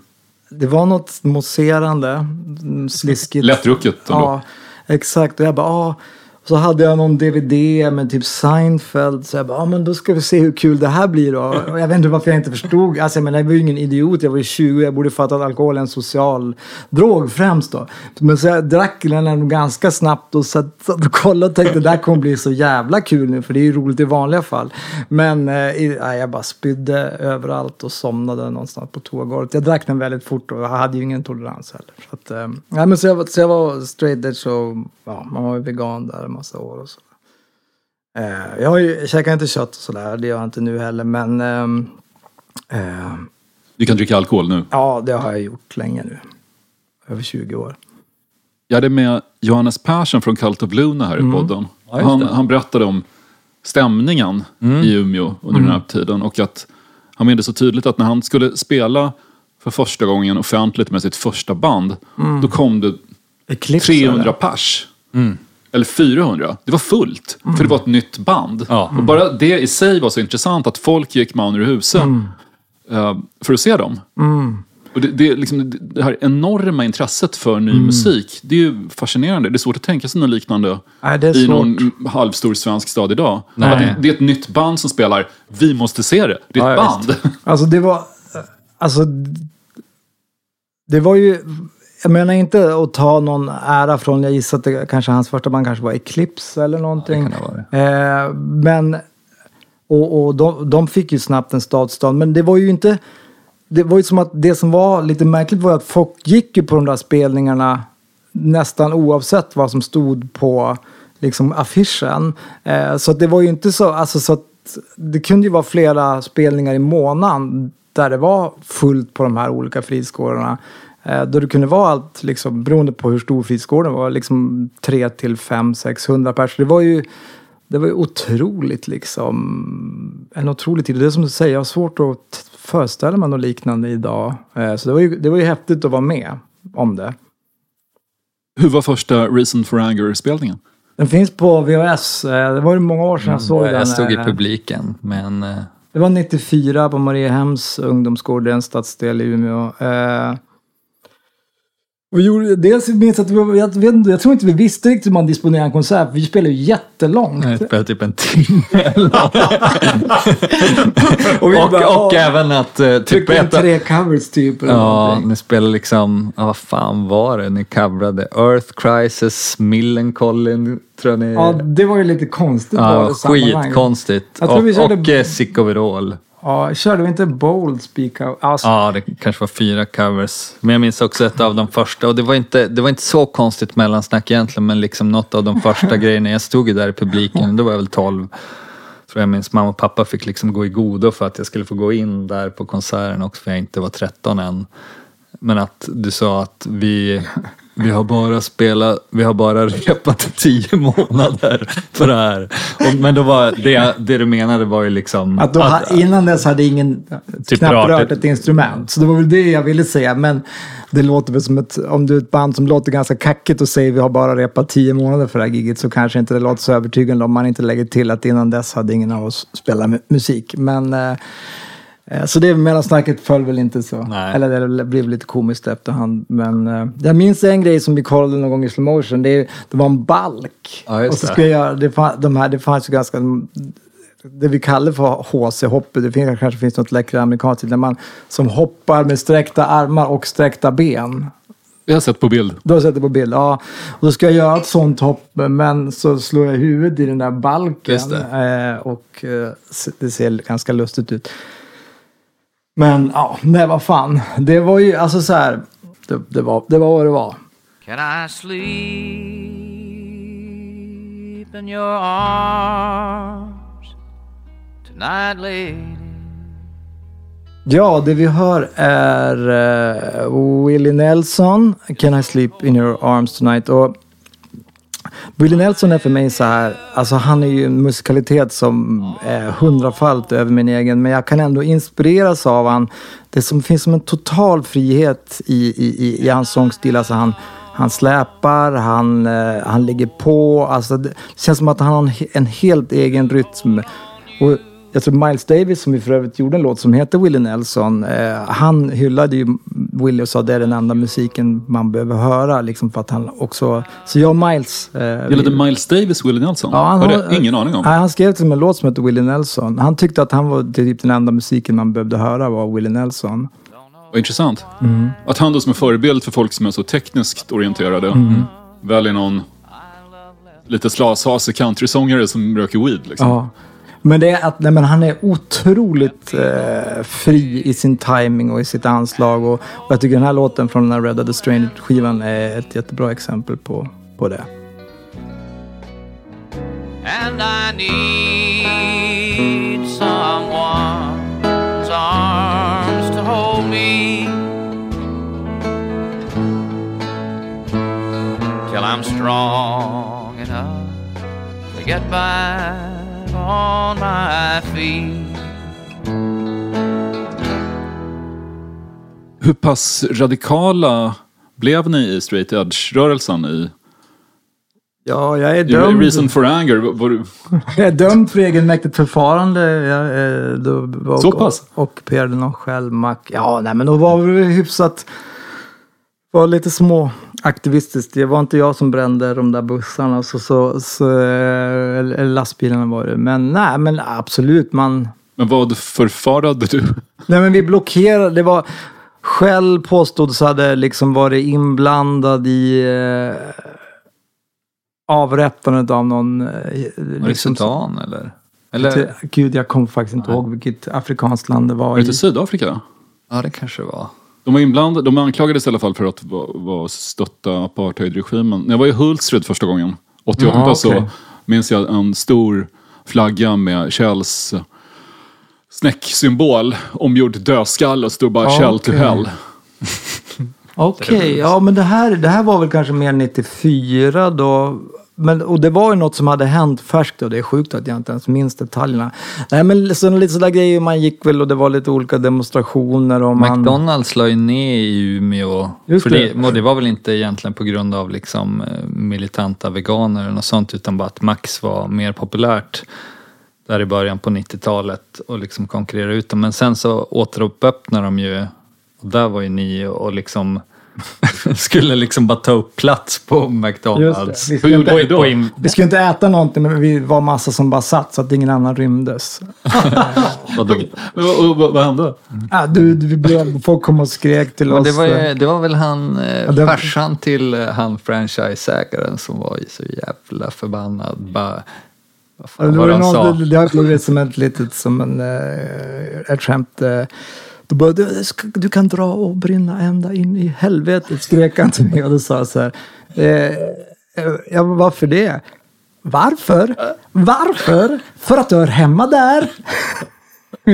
det var något mousserande, sliskigt. Lättdrucket. Ja, exakt. Och jag bara, ah. Så hade jag någon DVD med typ Seinfeld. Så jag bara, ah, men då ska vi se hur kul det här blir då. Och jag vet inte varför jag inte förstod. Alltså, jag, menar, jag var ju ingen idiot. Jag var ju 20. Jag borde fatta att alkohol är en social drog främst då. Men så jag drack den ganska snabbt och satt, satt och kollade och tänkte det där kommer bli så jävla kul nu. För det är ju roligt i vanliga fall. Men eh, jag bara spydde överallt och somnade någonstans på toagolvet. Jag drack den väldigt fort och jag hade ju ingen tolerans heller. Så, att, eh, nej, men så, jag, så jag var straight edge och ja, man var ju vegan där en massa år och så. Eh, jag, har ju, jag käkar inte kött och sådär, det gör jag inte nu heller. Men ehm, eh, Du kan dricka alkohol nu. ja, det har jag gjort länge nu. Över 20 år. Jag hade med Johannes Persson från Cult of Luna här i podden. just han, han berättade om stämningen i Umeå under den här tiden. Och att han minns så tydligt att när han skulle spela för första gången offentligt med sitt första band. Då kom det Eclipse, 300 eller? pers. Eller 400. Det var fullt. För det var ett nytt band. Ja. Och bara det i sig var så intressant att folk gick man ur husen eh, för att se dem. Och det, det, liksom, det- här enorma intresset för ny musik, det är ju fascinerande. Det är svårt att tänka sig något liknande Nej, i någon halvstor svensk stad idag. Det, det är ett nytt band som spelar, vi måste se det. Det är ett Ja, band. Alltså det var... Alltså... Det var ju... Jag menar inte att ta någon ära från, jag gissar att det kanske hans första band kanske var Eclipse eller någonting. ha Eh, men... Och, och de, de fick ju snabbt en stadsstad, men det var ju inte... Det var ju som att det som var lite märkligt var att folk gick ju på de där spelningarna nästan oavsett vad som stod på liksom affischen. Eh, så det var ju inte så, alltså så att det kunde ju vara flera spelningar i månaden där det var fullt på de här olika fritidsgårdarna. Eh, då det kunde vara allt, liksom, beroende på hur stor fritidsgården var, liksom 3 till 5 600 personer. Det var ju det var ju otroligt liksom, en otrolig tid. Det är som du säger, jag har svårt att föreställa mig något liknande idag. Eh, Så det var, ju, det var ju häftigt att vara med om det. Hur var första Reason for Anger-spelningen? Den finns på VHS. Eh, Det var ju många år sedan jag såg den. Mm. Jag stod i publiken, men Det var 94 på Mariehems ungdomsgård, en stadsdel i Umeå. Och gjorde, dels minns att vi, jag, vet, jag tror inte vi visste riktigt hur man disponerar en konsert. för Vi spelade ju jättelångt. jag spelade typ en timme. Och vi och, bara, och "Åh, även att eh, typ Tryckte in tre covers typ. Eller Ja, någonting. ni spelade liksom, ja, vad fan var det ni coverade? Earth Crisis, Millencolin, tror ni... Ja, det var ju lite konstigt. ja skitkonstigt. Och, vi körde- och eh, Sick Overall. Ja, körde vi inte Bold Speak Out? Alltså, Ja, det kanske var fyra covers. Men jag minns också ett av de första. Och det var inte, det var inte så konstigt mellansnack egentligen, men liksom något av de första grejerna. Jag stod ju där i publiken, då var jag väl 12. Tror jag minns mamma och pappa fick liksom gå i godo för att jag skulle få gå in där på konserten också, för jag inte var 13 än. Men att du sa att vi, vi har bara spelat, vi har bara repat i tio månader för det här. Och, men då var det, det du menade var ju liksom... att då, ha- innan dess hade ingen Typ knappt rört rört ett- instrument. Så det var väl det jag ville säga. Men det låter väl som ett, om du är ett band som låter ganska kackigt och säger vi har bara repat tio månader för det här giget så kanske inte det låter så övertygande om man inte lägger till att innan dess hade ingen av oss spelat mu- musik. Men eh, så det mellansnacket föll väl inte så. Nej. Eller det blev lite komiskt efterhand. Men eh, jag minns en grej som vi kollade någon gång i slow motion. Det, det var en balk. Ja, just och så det. ska jag göra, det, fann, de här, det fanns ju ganska det vi kallar för HC-hoppet, det finns, kanske finns något läckert amerikanskt, där man som hoppar med sträckta armar och sträckta ben. Jag har sett på bild. Du har sett det på bild? Ja. Och då ska jag göra ett sånt hopp, men så slår jag huvudet i den där balken. Just Eh, och eh, det ser ganska lustigt ut. Men ja, nej vad fan. Det var ju, alltså så här, det, det, var, det var vad det var. Can I sleep in your arms tonight, lady? Ja, det vi hör är uh, Willie Nelson, Can I sleep in your arms tonight? Och Willie Nelson är för mig så här, alltså han är ju en musikalitet som är hundrafalt över min egen, men jag kan ändå inspireras av han. Det som finns som en total frihet i, i, i, i hans sångstil, alltså han, han släpar, han, eh, han ligger på, alltså det känns som att han har en, en helt egen rytm. Och jag tror Miles Davis som ju för övrigt gjorde en låt som heter Willie Nelson. Eh, han hyllade ju Willie och sa det är den enda musiken man behöver höra. Liksom för att han också... Så jag och Miles... Eh, Gällde Miles Davis Willie Nelson? Ja, han har det ingen aning om. Nej, han skrev till en låt som heter Willie Nelson. Han tyckte att han var typ den enda musiken man behövde höra var Willie Nelson. Vad intressant. Mm. Att han då som är förebild för folk som är så tekniskt orienterade Mm. väljer någon lite slashasig countrysångare som röker weed. Liksom. Ja. Men det är att nej, men han är otroligt eh, fri i sin timing och i sitt anslag. Och, och jag tycker den här låten från den här Red of the Stranger-skivan är ett jättebra exempel på, på det. and I need someone's arms to hold me till I'm strong enough to get by on my feet. Hur pass radikala blev ni i straight edge-rörelsen? I, Ja, jag är dömd. Reason for Anger? Var, du, Jag är dömd för egenmäktigt förfarande. Jag, eh, då, och, Så pass? Ockuperade någon självmakt. Ja, nej men då var vi hyfsat... var lite små aktivistiskt. Det var inte jag som brände de där bussarna. Så, så, så, eh, eller lastbilarna var det. Men nej, men absolut. Man, men vad förfarade du? nej men vi blockerade. Det var... Shell påstods hade liksom varit inblandad i eh, avrättandet av någon... Eh, Var det Sudan eller? eller? Till, gud, jag kommer faktiskt inte ihåg vilket afrikanskt land det var. Var det i. inte Sydafrika? Ja, det kanske var. De var inblandade, de anklagades i alla fall för att vara var stötta apartheidregimen. När jag var i Hultsfred första gången, 88, Jaha, okej. så minns jag en stor flagga med Shells snäcksymbol omgjord dödskalle och stod bara Ja, Shell to hell. Okej, ja men det här, det här var väl kanske mer 94 då. Men, och det var ju något som hade hänt färskt och det är sjukt att jag inte ens minns detaljerna. Nej men så, lite sådär grejer, man gick väl och det var lite olika demonstrationer och man... McDonalds la ju ner i Umeå. Just för det. det. och det var väl inte egentligen på grund av liksom eh, militanta veganer något sånt utan bara att Max var mer populärt där i början på 90-talet och liksom konkurrerade ut dem. Men sen så återöppnade de ju och där var ju ni och liksom skulle liksom bara ta upp plats på McDonalds. Vi skulle, inte, då? På in- vi skulle inte äta någonting men vi var massa som bara satt så att ingen annan rymdes. vadå? Men vad, vad, vad hände? Ah, du, du, vi blev, folk kom och skrek till Men oss. det, var, ju- det var väl han, eh, det- farsan till eh, han franchiseägaren som var ju så jävla förbannad. Bara, vad fan Ja, det, var det han någon, sa? det, det har blivit som ett litet som en, eh, ett skämt. Då bara, du, du kan dra och brinna ända in i helvetet, skrek han till mig. Och då sa jag så här, eh, eh ja, varför det? Varför? Varför? För att du hör hemma där.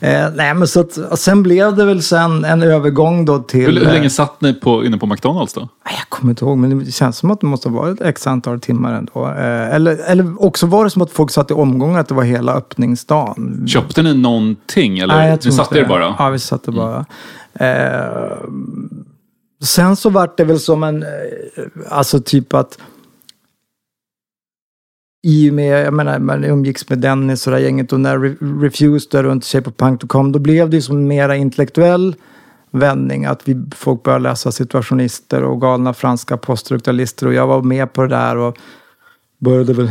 eh, nej, men så att, sen blev det väl sen en övergång då till... Hur, hur eh, länge satt ni på, inne på McDonalds då? Nej, Jag kommer inte ihåg, men det känns som att det måste ha varit x antal timmar ändå. Eh, eller, eller också var det som att folk satt i omgångar, att det var hela öppningsdagen. Köpte ni någonting eller Nej, jag ni tror satte inte er bara? Mm. Ja, vi satte bara. Eh, sen så vart det väl som en, eh, alltså typ att i och med, jag menar, man umgicks med Dennis och det här gänget och när Re- Refused där runt Shape of Punk kom, då blev det ju som en mera intellektuell vändning. Att vi, folk började läsa situationister och galna franska poststrukturalister och jag var med på det där och började väl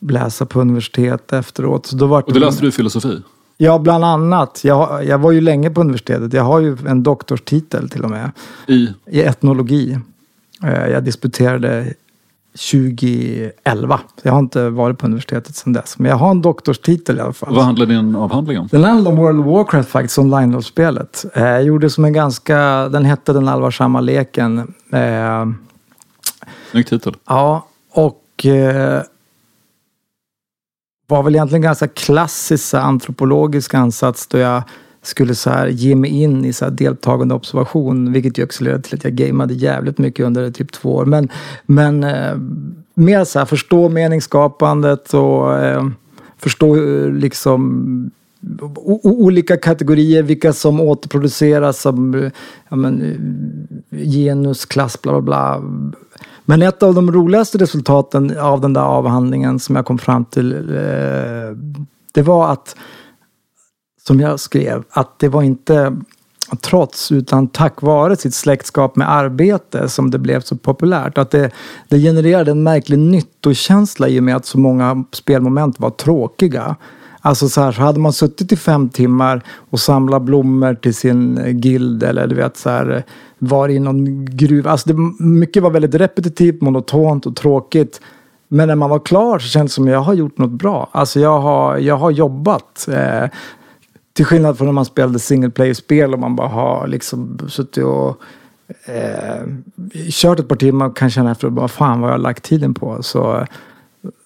läsa på universitet efteråt. Så då var Och då läste du filosofi? Ja, bland annat. Jag, jag var ju länge på universitetet. Jag har ju en doktorstitel till och med. I? I etnologi. Eh, Jag disputerade 2011. Jag har inte varit på universitetet sedan dess. Men jag har en doktorstitel i alla fall. Vad handlar din avhandling om? Den handlar om World of Warcraft faktiskt, online-spelet. Eh, Jag gjorde som en ganska, den hette Den allvarsamma leken. Eh, Snygg titel. Ja, och eh, var väl egentligen ganska klassisk så här, antropologisk ansats då jag skulle så här, ge mig in i så här, deltagande observation, vilket ju också ledde till att jag gameade jävligt mycket under typ två år. Men, men eh, mer så här, förstå meningsskapandet och eh, förstå eh, liksom o- olika kategorier, vilka som återproduceras som eh, ja, men, eh, genus, klass, bla bla bla. Men ett av de roligaste resultaten av den där avhandlingen som jag kom fram till eh, det var att, som jag skrev, att det var inte trots utan tack vare sitt släktskap med arbete som det blev så populärt. Att det, det genererade en märklig nyttokänsla i och med att så många spelmoment var tråkiga. Alltså så här, så hade man suttit i fem timmar och samlat blommor till sin guild eller du vet så här var i någon gruva. Alltså det, mycket var väldigt repetitivt, monotont och tråkigt. Men när man var klar så kändes det som att jag har gjort något bra. Alltså jag har, jag har jobbat. Eh, till skillnad från när man spelade single player-spel och man bara har liksom suttit och eh, kört ett par timmar och kan känna efter vad fan vad jag har lagt tiden på. Så,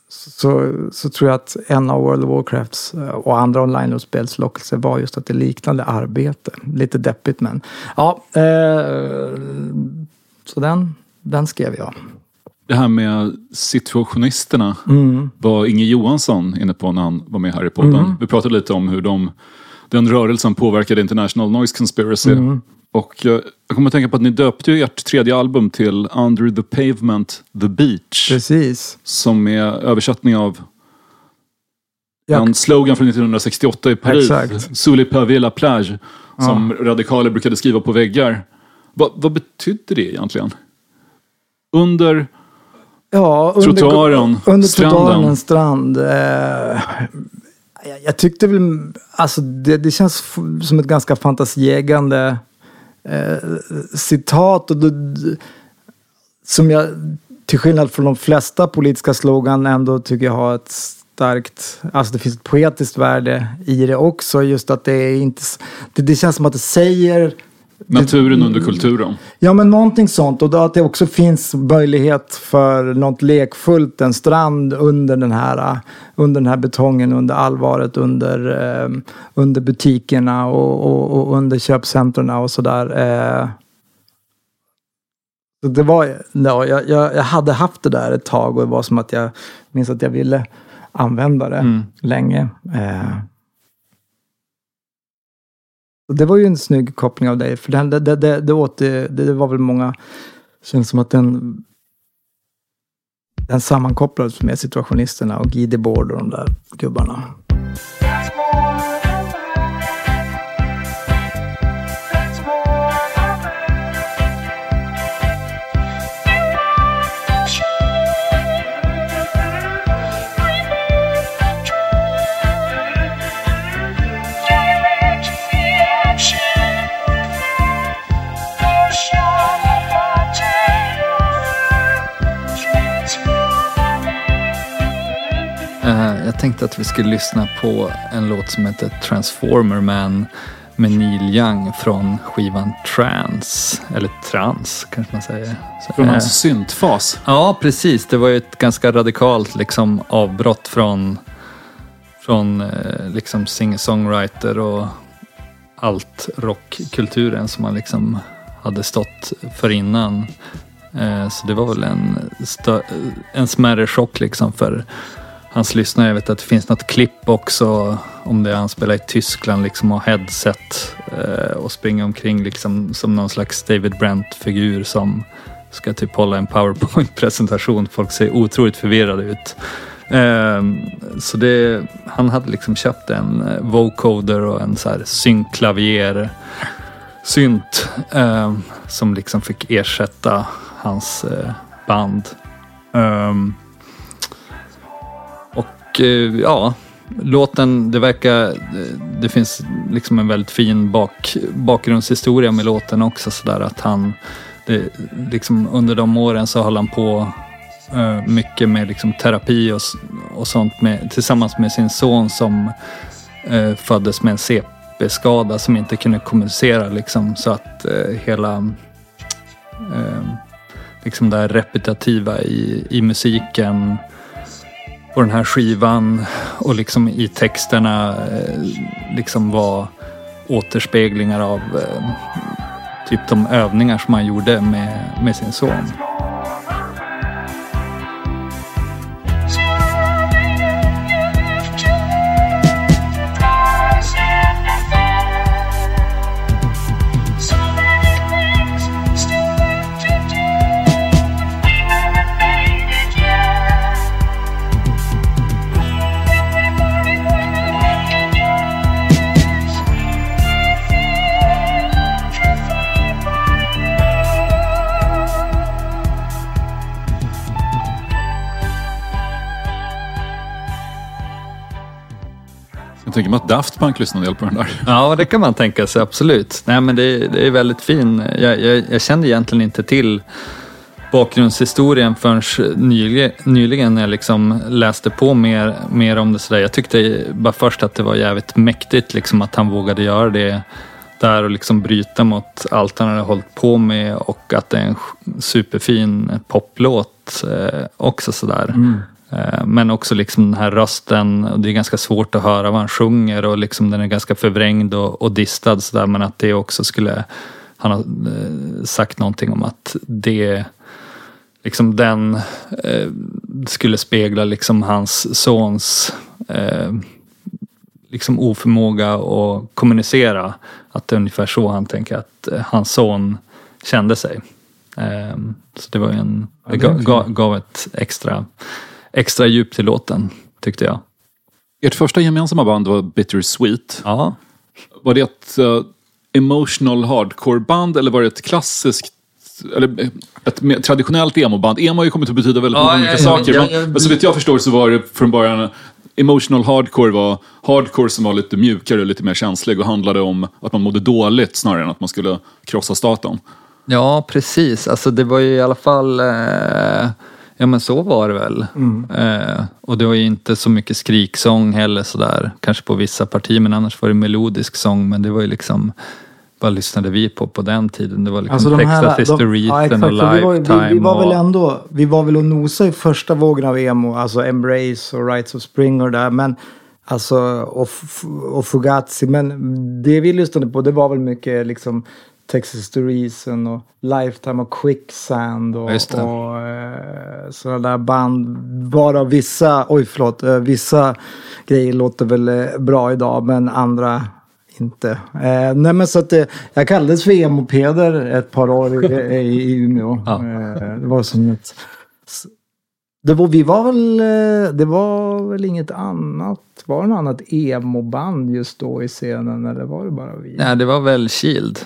så, så tror jag att en av World of Warcrafts eh, och andra online-spels lockelse var just att det liknande arbete. Lite deppigt men ja. Eh, så den, den skrev jag. Det här med situationisterna Mm. var Inge Johansson inne på när han var med här i podden. Mm. Vi pratade lite om hur de, den rörelsen påverkade International Noise Conspiracy. Mm. Och eh, jag kommer att tänka på att ni döpte ju ert tredje album till Under the Pavement, The Beach. Precis. Som är översättning av Ja. en slogan från 1968 i Paris. Exakt. Sous les pavés la plage. Som radikaler brukade skriva på väggar. Va, vad betydde det egentligen? Under Ja, under, Trottoaren, under stranden. trottoaren, en strand. Eh, jag, jag tyckte väl, alltså det, det känns som ett ganska fantasieggande eh, citat. Och det, som jag, till skillnad från de flesta politiska slogan, ändå tycker jag har ett starkt, alltså det finns ett poetiskt värde i det också. Just att det är inte, det, det känns som att det säger naturen under kulturen. Ja, men någonting sånt. Och då att det också finns möjlighet för något lekfullt, en strand under den här, under den här betongen, under allvaret, under, eh, under butikerna och, och, och under köpcentren och sådär. Eh. Det var, ja, jag, jag, jag hade haft det där ett tag och det var som att jag minns att jag ville använda det Mm. länge. Eh. Och det var ju en snygg koppling av dig. För den, det, det, det, det, åt, det, det var väl många... känns som att den... Den sammankopplades med situationisterna och Guy Debord och de där gubbarna. Eh, jag tänkte att vi skulle lyssna på en låt som heter Transformer Man med Neil Young från skivan Trans, eller Trans kanske man säger. Från hans syntfas. Ja, precis. Det var ju ett ganska radikalt liksom, avbrott från, från eh, liksom singer-songwriter och allt rockkulturen som han liksom hade stått för innan. Så det var väl en, en smärre chock liksom för hans lyssnare. Jag vet att det finns något klipp också om det han spelar i Tyskland liksom och headset eh, och springer omkring liksom som någon slags David Brent-figur som ska typ hålla en powerpoint-presentation. Folk ser otroligt förvirrade ut. Eh, så det, han hade liksom köpt en eh, vocoder och en så här synkklavier synt eh, som liksom fick ersätta hans eh, band. Ehm, och eh, ja, låten, det verkar, eh, det finns liksom en väldigt fin bak, bakgrundshistoria med låten också sådär att han, det, liksom under de åren så höll han på uh, mycket med liksom terapi och, och sånt med, tillsammans med sin son som uh, föddes med en CP-skada som inte kunde kommunicera liksom så att uh, hela liksom det här repetitiva i, i musiken på den här skivan och liksom i texterna eh, liksom var återspeglingar av eh, typ de övningar som han gjorde med, med sin son. Jag tänker mig att Daft Punk lyssnade en del på den där. Ja, det kan man tänka sig, absolut. Nej, men det, det är väldigt fin. Jag, jag, jag kände egentligen inte till bakgrundshistorien förrän nyligen, nyligen när jag liksom läste på mer, mer om det. Så där. Jag tyckte bara först att det var jävligt mäktigt liksom, att han vågade göra det där och liksom bryta mot allt han hade hållit på med och att det är en superfin poplåt eh, också sådär. Eh, Men också liksom den här rösten, och det är ganska svårt att höra vad han sjunger och liksom den är ganska förvrängd och, och distad sådär men att det också skulle, han har eh, sagt någonting om att det liksom den eh, skulle spegla liksom hans sons eh, liksom oförmåga att kommunicera. Att det är ungefär så han tänker att eh, hans son kände sig. Eh, så det var en, det det är ga, fint. ga, gav ett extra, extra djup till låten tyckte jag. Ert första gemensamma band var Bittersweet. Ja, Var det ett eh, emotional hardcore-band eller var det ett klassiskt eller eh, ett mer traditionellt emo-band? Emo har ju kommit att betyda väldigt Ja, många ja, olika ja, saker. ja, men, ja. men så vitt jag förstår så var det från början Emotional hardcore var hardcore som var lite mjukare, lite mer känslig och handlade om att man mådde dåligt snarare än att man skulle krossa staten. ja precis. Alltså det var ju i alla fall eh, Ja men så var det väl. Eh, och det var ju inte så mycket skriksång heller sådär. Kanske på vissa partier men annars var det melodisk sång. Men det var ju liksom vad lyssnade vi på på den tiden? Det var liksom Alltså här, Texas de, History ja, och för vi, var, Lifetime. vi, vi var väl och, ändå, vi var väl och nosa i första vågen av emo, alltså Embrace och Rights of Spring och det där, men alltså och, och Fugazi, men det vi lyssnade på det var väl mycket liksom Texas Histories och Lifetime och Quicksand och, Ja, och eh, sådana där band. Bara vissa, oj förlåt, eh, vissa grejer låter väl eh, bra idag men andra inte. Eh, nej men så att det, jag kallades för emo-Peder ett par år i, i, Umeå. Ja. Eh, det var som ett... Det var, vi var väl, eh, det var väl inget annat, var det något annat emo-band just då i scenen eller var det bara vi? Nej, det var väl Shield.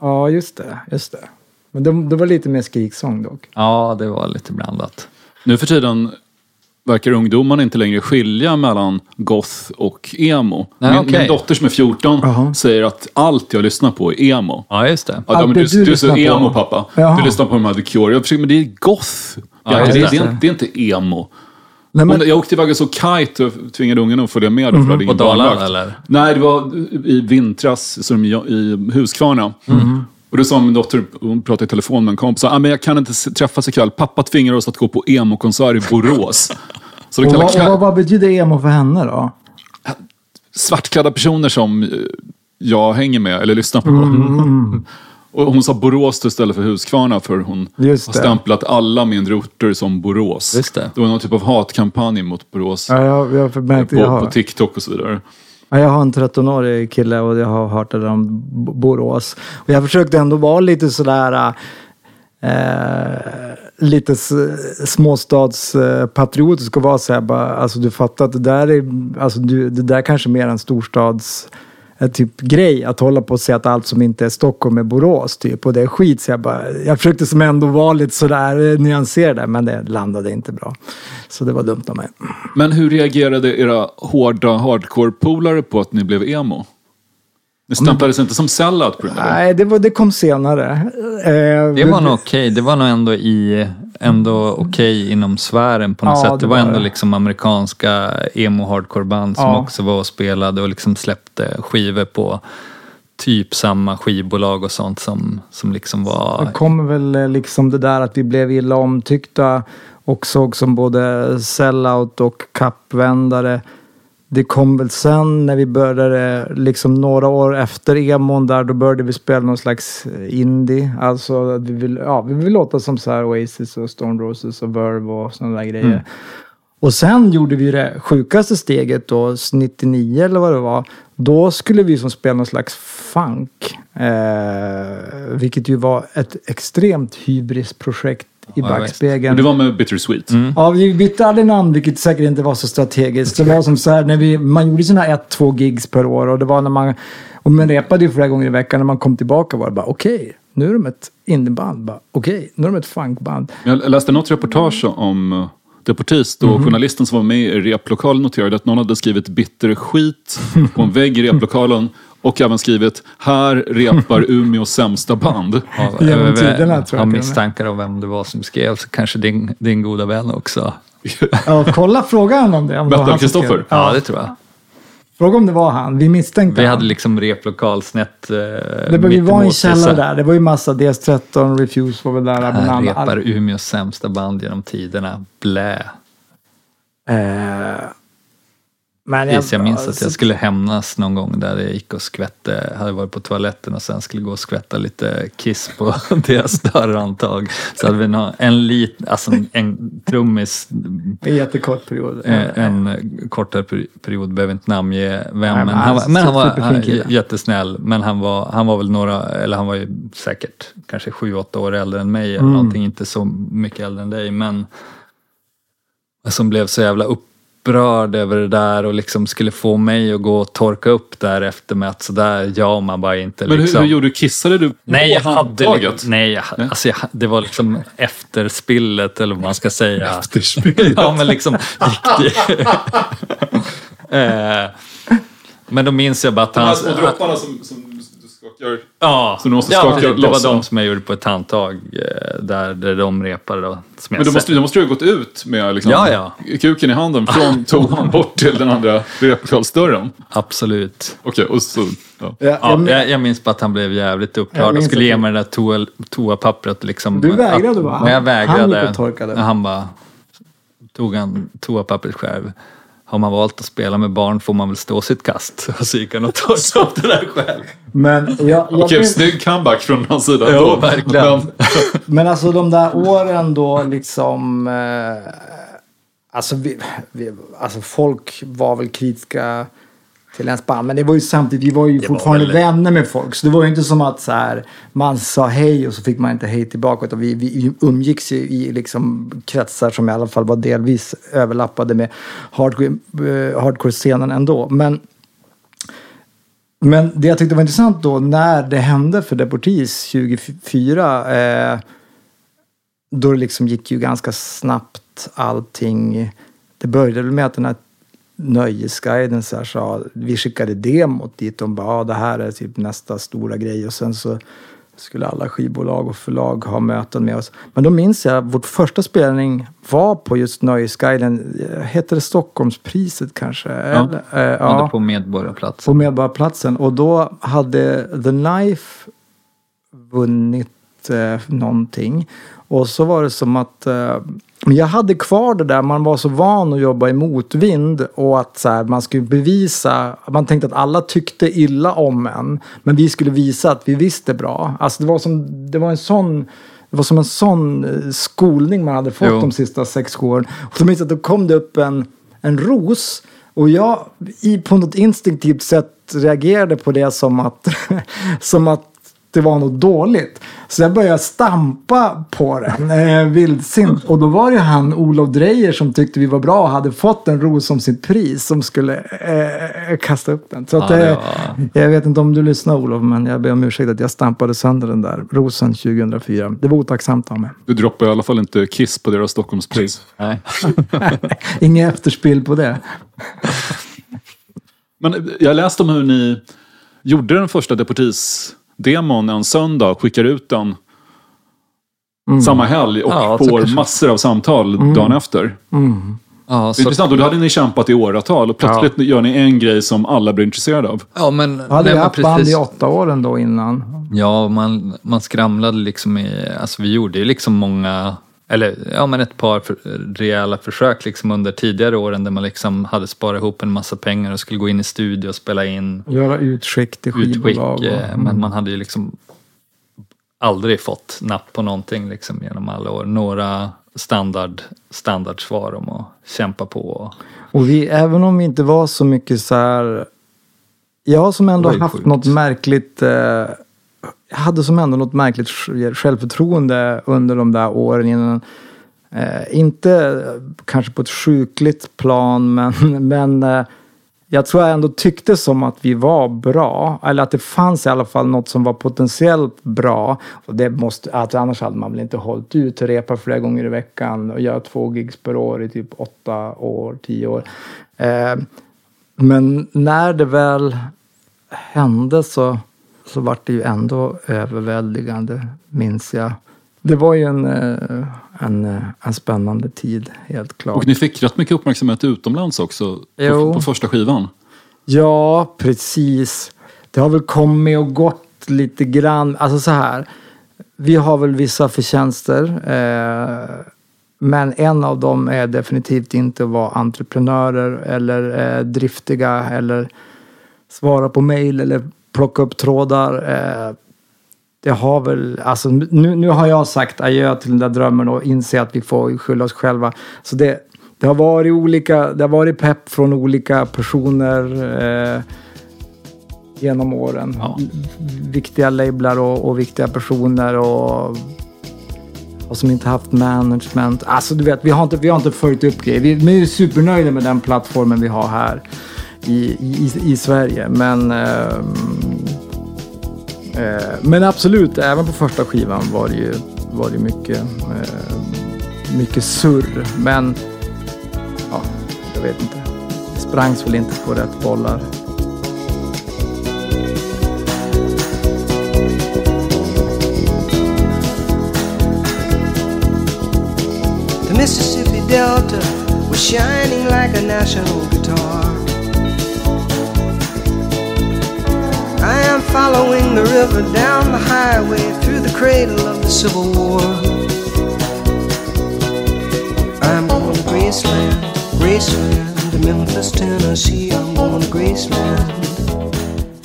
Ja, just det, just det. Men det, det var lite mer skriksång dock. Ja, det var lite blandat. Nu för tiden verkar ungdomarna inte längre skilja mellan goth och emo. Nej, min, okej. min dotter som är 14 Jaha. säger att allt jag lyssnar på är emo. Ja, just det. Ja, det du, du du är så på. emo pappa. Jaha. Du lyssnar på de här The Cure. Jag försöker, men det är goth. Ja, det, det, det, är det är inte emo. Nej, men, jag åkte iväg och såg Kite och tvingade ungarna att följa med. Ingen På Dalarna eller? Nej, det var i vintras som jag, i Huskvarna. Mhm. Och då sa min dotter, hon pratade i telefon med en kompis, ah, men jag kan inte träffas ikväll. Pappa tvingar oss att gå på emo-konsert i Borås. Så och, vad, och vad, vad betyder emo för henne då? svartklädda personer som jag hänger med eller lyssnar på. Mm, Och hon sa Borås istället för Huskvarna för hon Just har det. stämplat alla mindre orter som Borås. Just det. det var någon typ av hatkampanj mot Borås Ja, jag, jag, märkt, på, jag, på har, TikTok och så vidare. ja, jag har en 13-årig kille och jag har hört det där om Borås. Och jag försökte ändå vara lite sådär eh, lite småstadspatriotisk och vara såhär bara, alltså du fattar att det där är, alltså du, det där kanske är mer en storstads typ grej att hålla på och säga att allt som inte är Stockholm är Borås typ och det är skit. Så jag, bara, jag försökte som ändå vara lite sådär eh, nyanserad där men det landade inte bra. Så det var dumt av mig. Men hur reagerade era hårda hardcore-polare på att ni blev emo? Ni stämplades inte som sellout på grund det? Nej, det, var, det kom senare. Eh, Det var nog okej. Det var nog ändå i ändå okej inom sfären på något Ja, sätt. det Det var var ändå det. liksom amerikanska emo hardcore band som Ja. också var och spelade och liksom släppte skivor på typ samma skivbolag och sånt som, som liksom var... Det kommer väl eh, liksom det där att vi blev illa omtyckta och såg som både sellout och kappvändare. Det kom väl sen när vi började, liksom några år efter emon där, då började vi spela någon slags indie. Alltså vi vill, ja, vi vill låta som så här Oasis och Stone Roses och Verve och sådana där grejer. Och sen gjorde vi det sjukaste steget då, 99 eller vad det var. Då skulle vi som spela någon slags funk. Eh, vilket ju var ett extremt hybrisprojekt i backspegeln. Och det var med Bittersweet. Ja, vi bytte aldrig namn, vilket säkert inte var så strategiskt. Det var som så här, när vi, man gjorde sina ett, två gigs per år och det var när man, och man repade ju flera gånger i veckan. När man kom tillbaka var det bara okej, nu är de ett indieband. Bara, Okej, nu är de ett funkband. Jag läste något reportage om eh, Deportis då journalisten som var med i replokalen noterade att någon hade skrivit bitter skit på en vägg i replokalen och även skrivit här repar Umeås sämsta band. Har, Genom tiderna, tror jag har misstankar om vem det var som skrev, så kanske din, din goda vän också. Ja, kolla, fråga honom om det. Om Vänta. Kristoffer? Ja, Ja, det tror jag. fråga om det var han. Vi misstänkte Vi han. hade liksom replokal snett eh, det var, var i en så där. Det var ju massa DS13, Refuse var väl där. men Här alla- repar Umeås sämsta band genom tiderna. Blä. Eh, men Tills jag minns att jag skulle hämnas någon gång där jag gick och skvätte, hade varit på toaletten och sen skulle gå och skvätta lite kiss på deras dörrhandtag. Så hade vi en lit, alltså en, en trummis, En jättekort period. eh, en kortare peri- period, behöver inte namnge vem, men men han, han var- men han var han, kille. jättesnäll. Men han var, han var väl några, eller han var ju säkert kanske sju, åtta år äldre än mig eller Mm. någonting, inte så mycket äldre än dig. Men som blev så jävla upprörd över det där och liksom skulle få mig att gå och torka upp därefter med att sådär gör man bara inte. Men hur, liksom. hur gjorde du? Kissade du Nej, jag på hade, handtaget? nej, jag, alltså jag, det var liksom efterspillet eller vad man ska säga. Efterspillet? ja, men liksom riktigt. eh, men då minns jag bara att De här han... små dropparna som, som skakar... Ja, Så du måste ja, skaka det, det var ja. de som jag gjorde på ett handtag eh, där, där de repade. Då, som Men då måste, då måste du ha gått ut med liksom, Ja, ja. kuken i handen från toan bort till den andra replokalsdörren. Absolut. Okej, och så... Ja. Ja, Ja, jag- jag, jag minns bara att han blev jävligt upprörd och skulle ge mig det där toa, toapappret. Liksom, Du vägrade va? Jag Han vägrade. torkade. Och han bara tog han toapappret själv. Har man valt att spela med barn får man väl stå sitt kast. Och så gick han och torkade upp det där själv. Men jag, jag Okej, minns- snygg comeback från hans sida. Jo, då. verkligen. Men, Men alltså de där åren då liksom... Eh, alltså, vi, vi, alltså folk var väl kritiska till ens band. Men det var ju samtidigt, vi var ju fortfarande väl- vänner med folk. Så det var ju inte som att så här, man sa hej och så fick man inte hej tillbaka. Utan vi, vi umgicks ju i liksom kretsar som i alla fall var delvis överlappade med hardcore, eh, hardcore-scenen ändå. Men men det jag tyckte var intressant då när det hände för Deportees 2004 eh, då det liksom gick ju ganska snabbt allting. Det började väl med att den här Nöjesguiden så här sa, vi skickade demot dit. De bara, ja, det här är typ nästa stora grej. Och sen så skulle alla skivbolag och förlag ha möten med oss. Men då minns jag, vår första spelning var på just Nöjesguiden. Hette det Stockholmspriset kanske? Eller, eh, Ja. På Medborgarplatsen. på Medborgarplatsen. Och då hade The Knife vunnit eh, någonting. Och så var det som att eh, jag hade kvar det där, man var så van att jobba i motvind och att så här, man skulle bevisa, man tänkte att alla tyckte illa om en. Men vi skulle visa att vi visste bra. Alltså det var som, det var en sån det var som en sån eh, skolning man hade fått Jo. de sista sex åren. Och så minns jag att då kom det upp en, en ros. Och jag i, på något instinktivt sätt reagerade på det som att, som att det var något dåligt. Så jag började stampa på den, eh, vildsint. Och då var det han, Olof Dreyer, som tyckte vi var bra och hade fått en ros som sitt pris som skulle eh, kasta upp den. Så att, eh, Jag vet inte om du lyssnar Olof, men jag ber om ursäkt att jag stampade sönder den där rosen 2004. Det var otacksamt av mig. du droppar i alla fall inte Kiss på deras Stockholmspris. Nej. Inget efterspill på det. Men jag läste om hur ni gjorde den första Deportees-demon en söndag, skickade ut den samma helg och Ja, får massor av samtal dagen efter. Ja, Det är så, intressant, och då hade ni kämpat i åratal och plötsligt gör ni en grej som alla blir intresserade av. ja, men, Jag hade nej, haft band precis. i åtta år ändå innan. Ja, man, man skramlade liksom i, alltså vi gjorde ju liksom många, eller ja men ett par för, rejäla försök liksom under tidigare åren där man liksom hade sparat ihop en massa pengar och skulle gå in i studio och spela in Göra utskick till utskick. skivbolag. och- eh, Men man hade ju liksom aldrig fått napp på någonting liksom genom alla år. Några standard, standardsvar om att kämpa på. Och, Och vi, även om vi inte var så mycket så här... Jag har som ändå haft sjukt. något märkligt... Eh, jag hade som ändå något märkligt självförtroende under de där åren innan. Eh, inte kanske på ett sjukligt plan, men, men eh, jag tror jag ändå tyckte som att vi var bra. Eller att det fanns i alla fall något som var potentiellt bra. Och det måste, alltså annars hade man väl inte hållit ut och repa flera gånger i veckan och göra två gigs per år i typ åtta år, tio år. Eh, men när det väl hände så, så var det ju ändå överväldigande, minns jag. Det var ju en, eh, en, eh, en spännande tid, helt klart. Och ni fick rätt mycket uppmärksamhet utomlands också på, på första skivan. Ja, precis. Det har väl kommit och gått lite grann. Alltså så här. Vi har väl vissa förtjänster. Eh, men en av dem är definitivt inte att vara entreprenörer eller eh, driftiga eller svara på mejl eller plocka upp trådar. Eh, det har väl, alltså nu, nu har jag sagt adjö till den där drömmen och inser att vi får skylla oss själva. Så det, det har varit olika, det har varit pepp från olika personer eh, genom åren. Viktiga lablar och, och viktiga personer och, och som inte haft management. Alltså du vet, vi har inte, vi har inte följt upp grejer. Vi, vi är supernöjda med den plattformen vi har här i, i, i Sverige. Men eh, eh, men absolut, även på första skivan var det ju, var det mycket, eh, mycket surr. Men ja, jag vet inte. Det sprangs väl inte på rätt bollar. The Mississippi Delta was shining like a national guitar. I am following the river down the highway through the cradle of the Civil War. I'm going to Graceland, Graceland, to Memphis, Tennessee. I'm going to Graceland.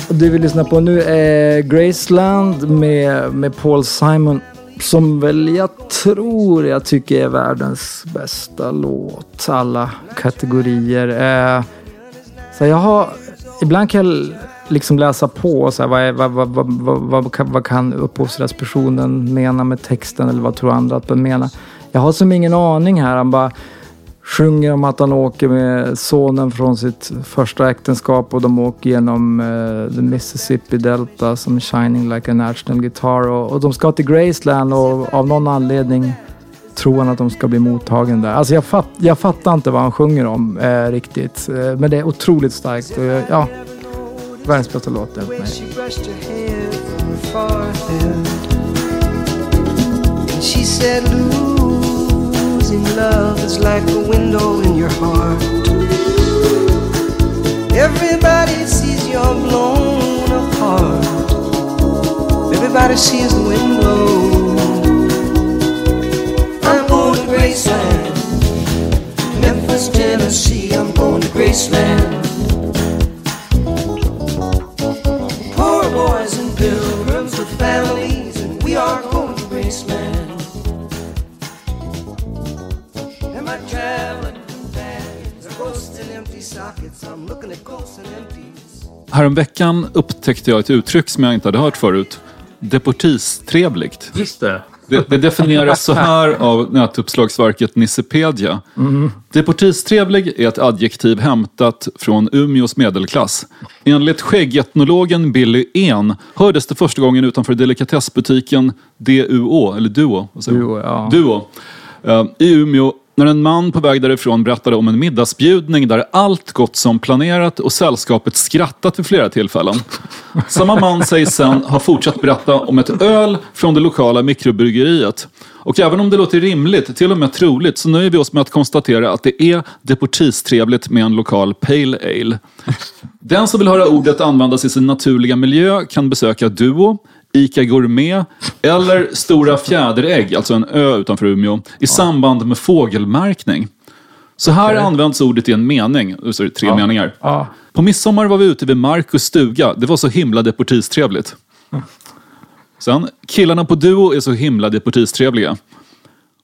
Och det vi lyssnar på nu är Graceland med, med Paul Simon. Som väl jag tror jag tycker är världens bästa låt. Alla kategorier. Eh, så jag har, ibland kan jag liksom läsa på så här, vad, är, vad, vad, vad, vad, vad, kan, vad kan upphovsrättspersonen mena med texten eller vad tror andra att den menar. Jag har som ingen aning här. Han bara sjunger om att han åker med sonen från sitt första äktenskap och de åker genom uh, the Mississippi Delta som shining like a national guitar och, och de ska till Graceland och av någon anledning tror han att de ska bli mottagen där. Alltså jag, fatt, jag fattar inte vad han sjunger om eh, riktigt. Eh, men det är otroligt starkt. Och jag, ja, världens bästa låt she said, Losing love is like a window in your heart. Everybody sees you're blown apart. Everybody sees the wind blow. I'm going to Graceland. Memphis, Tennessee. I'm going to Graceland. Boys and pilgrims with families, and we are going to Graceland. Am I traveling companions? Ghosts in empty sockets? I'm looking at ghosts and empties. Häromveckan upptäckte jag ett uttryck som jag inte hade hört förut. Deportistrevligt. Just det. Det, det definieras så här av nätuppslagsverket Nissepedia. Deportistrevlig är ett adjektiv hämtat från Umeås medelklass. Enligt skäggetnologen Billy En hördes det första gången utanför delikatessbutiken DUO, eller Duo? Duo, ja. Duo eh, i Umeå när en man på väg därifrån berättade om en middagsbjudning där allt gått som planerat och sällskapet skrattat vid flera tillfällen. Samma man sägs sen ha fortsatt berätta om ett öl från det lokala mikrobryggeriet. Och även om det låter rimligt, till och med troligt, så nöjer vi oss med att konstatera att det är deportistrevligt med en lokal Pale Ale. Den som vill höra ordet användas i sin naturliga miljö kan besöka Duo, Ica Gourmet eller Stora Fjäderägg, alltså en ö utanför Umeå, i samband med fågelmärkning. Så här används ordet i en mening, det tre meningar. Ja. På midsommar var vi ute vid Marcus stuga. Det var så himla deportistrevligt. Sen, killarna på Duo är så himla deportistrevliga.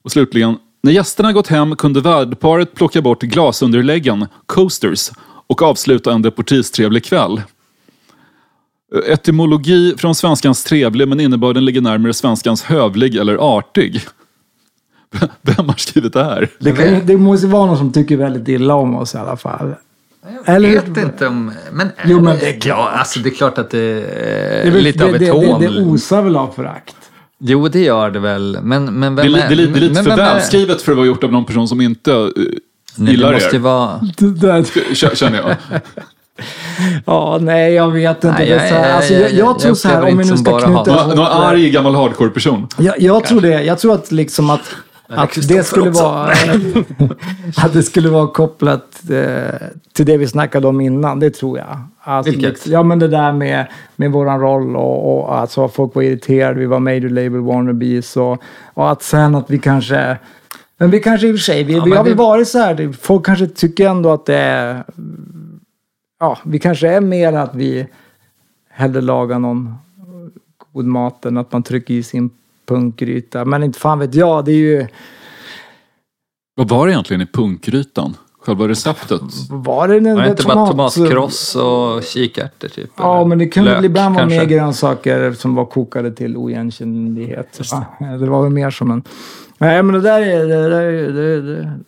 Och slutligen, när gästerna gått hem kunde värdparet plocka bort glasunderläggen, coasters, och avsluta en deportistrevlig kväll. Etymologi från svenskans trevlig men innebörden ligger närmare svenskans hövlig eller artig. Vem har skrivit det här? Det, kan, det måste vara någon som tycker väldigt illa om oss i alla fall. Eller Jag hur? vet inte om... Men, Jo, men det är Ja, alltså det är klart att det är Det, är lite av det, ett det, hån. det, det osar väl av förakt. Jo, det gör det väl. Men, men Det vem det är, li- det är lite men för välskrivet för att vara gjort av någon person som inte Nej, gillar det måste ju er. vara... Det Känner jag. Ja, nej, jag vet inte. Nej, det är så här, jag- alltså, jag- jag, jag- jag jag tror så här, om vi nu ska bara knyta ihop någon arg gammal hardcore-person. Jag, jag tror det. Jag tror att liksom att, att det skulle vara att det skulle vara kopplat eh, till det vi snackade om innan. Det tror jag. Alltså, Vilket? liksom- ja, men det där med, med våran roll och, och alltså folk var irriterade. Vi var major label wannabes och, och att sen att vi kanske men vi kanske i och för sig, vi, Ja, vi har väl det- varit så här, folk kanske tycker ändå att det är, ja, vi kanske är mer att vi hellre lagar någon god mat än att man trycker i sin punkgryta. Men inte fan vet jag, det är ju, Vad var det egentligen i punkgrytan? Själva receptet? var det en Var det inte bara tomat- tomatkross och kikärtor typ? Ja, men det kunde lök, ibland vara mer grönsaker som var kokade till oigenkännlighet. va? Det var väl mer som en... Nej, men det där är... Det där är, det, det,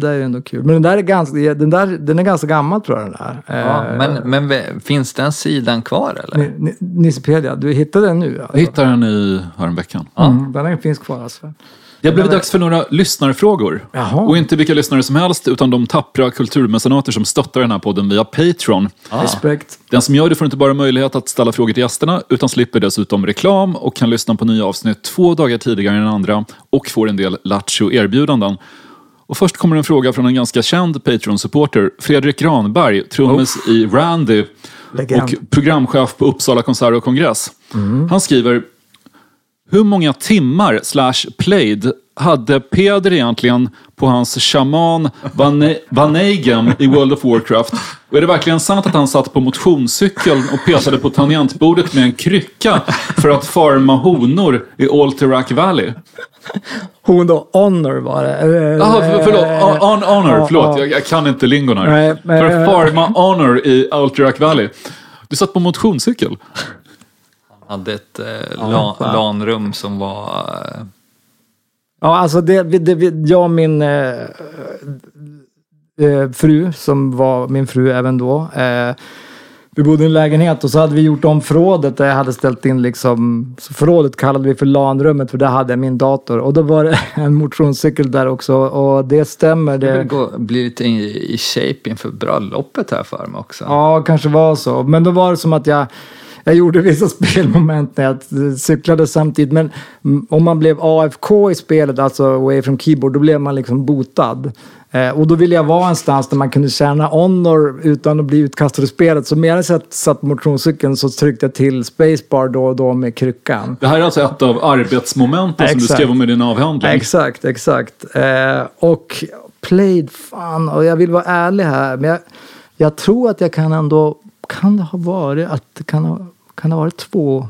det är ändå kul. Men den där är ganska, den där, den är ganska gammal tror jag den där. Ja, Eh, men, men ve- finns den sidan kvar eller? Ni- Ni- Nissepedia, du hittade den nu? Alltså. Jag hittade den i häromveckan. Mm, den finns kvar alltså. Det har blivit dags för några lyssnarfrågor. Jaha. Och inte vilka lyssnare som helst, utan de tappra kulturmecenater som stöttar den här podden via Patreon. Respekt. Den som gör det får inte bara möjlighet att ställa frågor till gästerna, utan slipper dessutom reklam och kan lyssna på nya avsnitt två dagar tidigare än andra och får en del lattjo-erbjudanden. Och först kommer en fråga från en ganska känd Patreon-supporter, Fredrik Granberg, trummis i Randy Legend. och programchef på Uppsala konsert och kongress. Han skriver hur många timmar slash played hade Peder egentligen på hans shaman Vanegem i World of Warcraft? Och är det verkligen sant att han satt på motionscykeln och petade på tangentbordet med en krycka för att farma honor i Alterac Valley? Hon då, Honor var det. Jaha, för, förlåt. eh, On, honor, förlåt. ja. Jag, jag kan inte lingon här. För att farma honor i Alterac Valley. Du satt på motionscykel. Hade ett eh, la, LAN-rum som var... Eh, Ja, alltså det, det, jag och min eh, eh, fru, som var min fru även då. Eh, vi bodde i en lägenhet och så hade vi gjort om förrådet där jag hade ställt in liksom, förrådet kallade vi för LAN-rummet för där hade jag min dator. Och då var det en motionscykel där också och det stämmer. det Det, gå, blir lite i, i shape inför bröllopet här för mig också. Ja, kanske var så. Men då var det som att jag, jag gjorde vissa spelmoment när jag cyklade samtidigt. Men om man blev AFK i spelet, alltså away from keyboard, då blev man liksom botad. Eh, och då ville jag vara någonstans där man kunde tjäna honor utan att bli utkastad ur spelet. Så medan jag satt på motionscykeln så tryckte jag till spacebar då och då med kryckan. Det här är alltså ett av arbetsmomenten som du skrev om i din avhandling. Exakt, exakt. Eh, och played, fan, och jag vill vara ärlig här, men jag, jag tror att jag kan ändå, kan det ha varit att det kan ha, kan det ha varit två,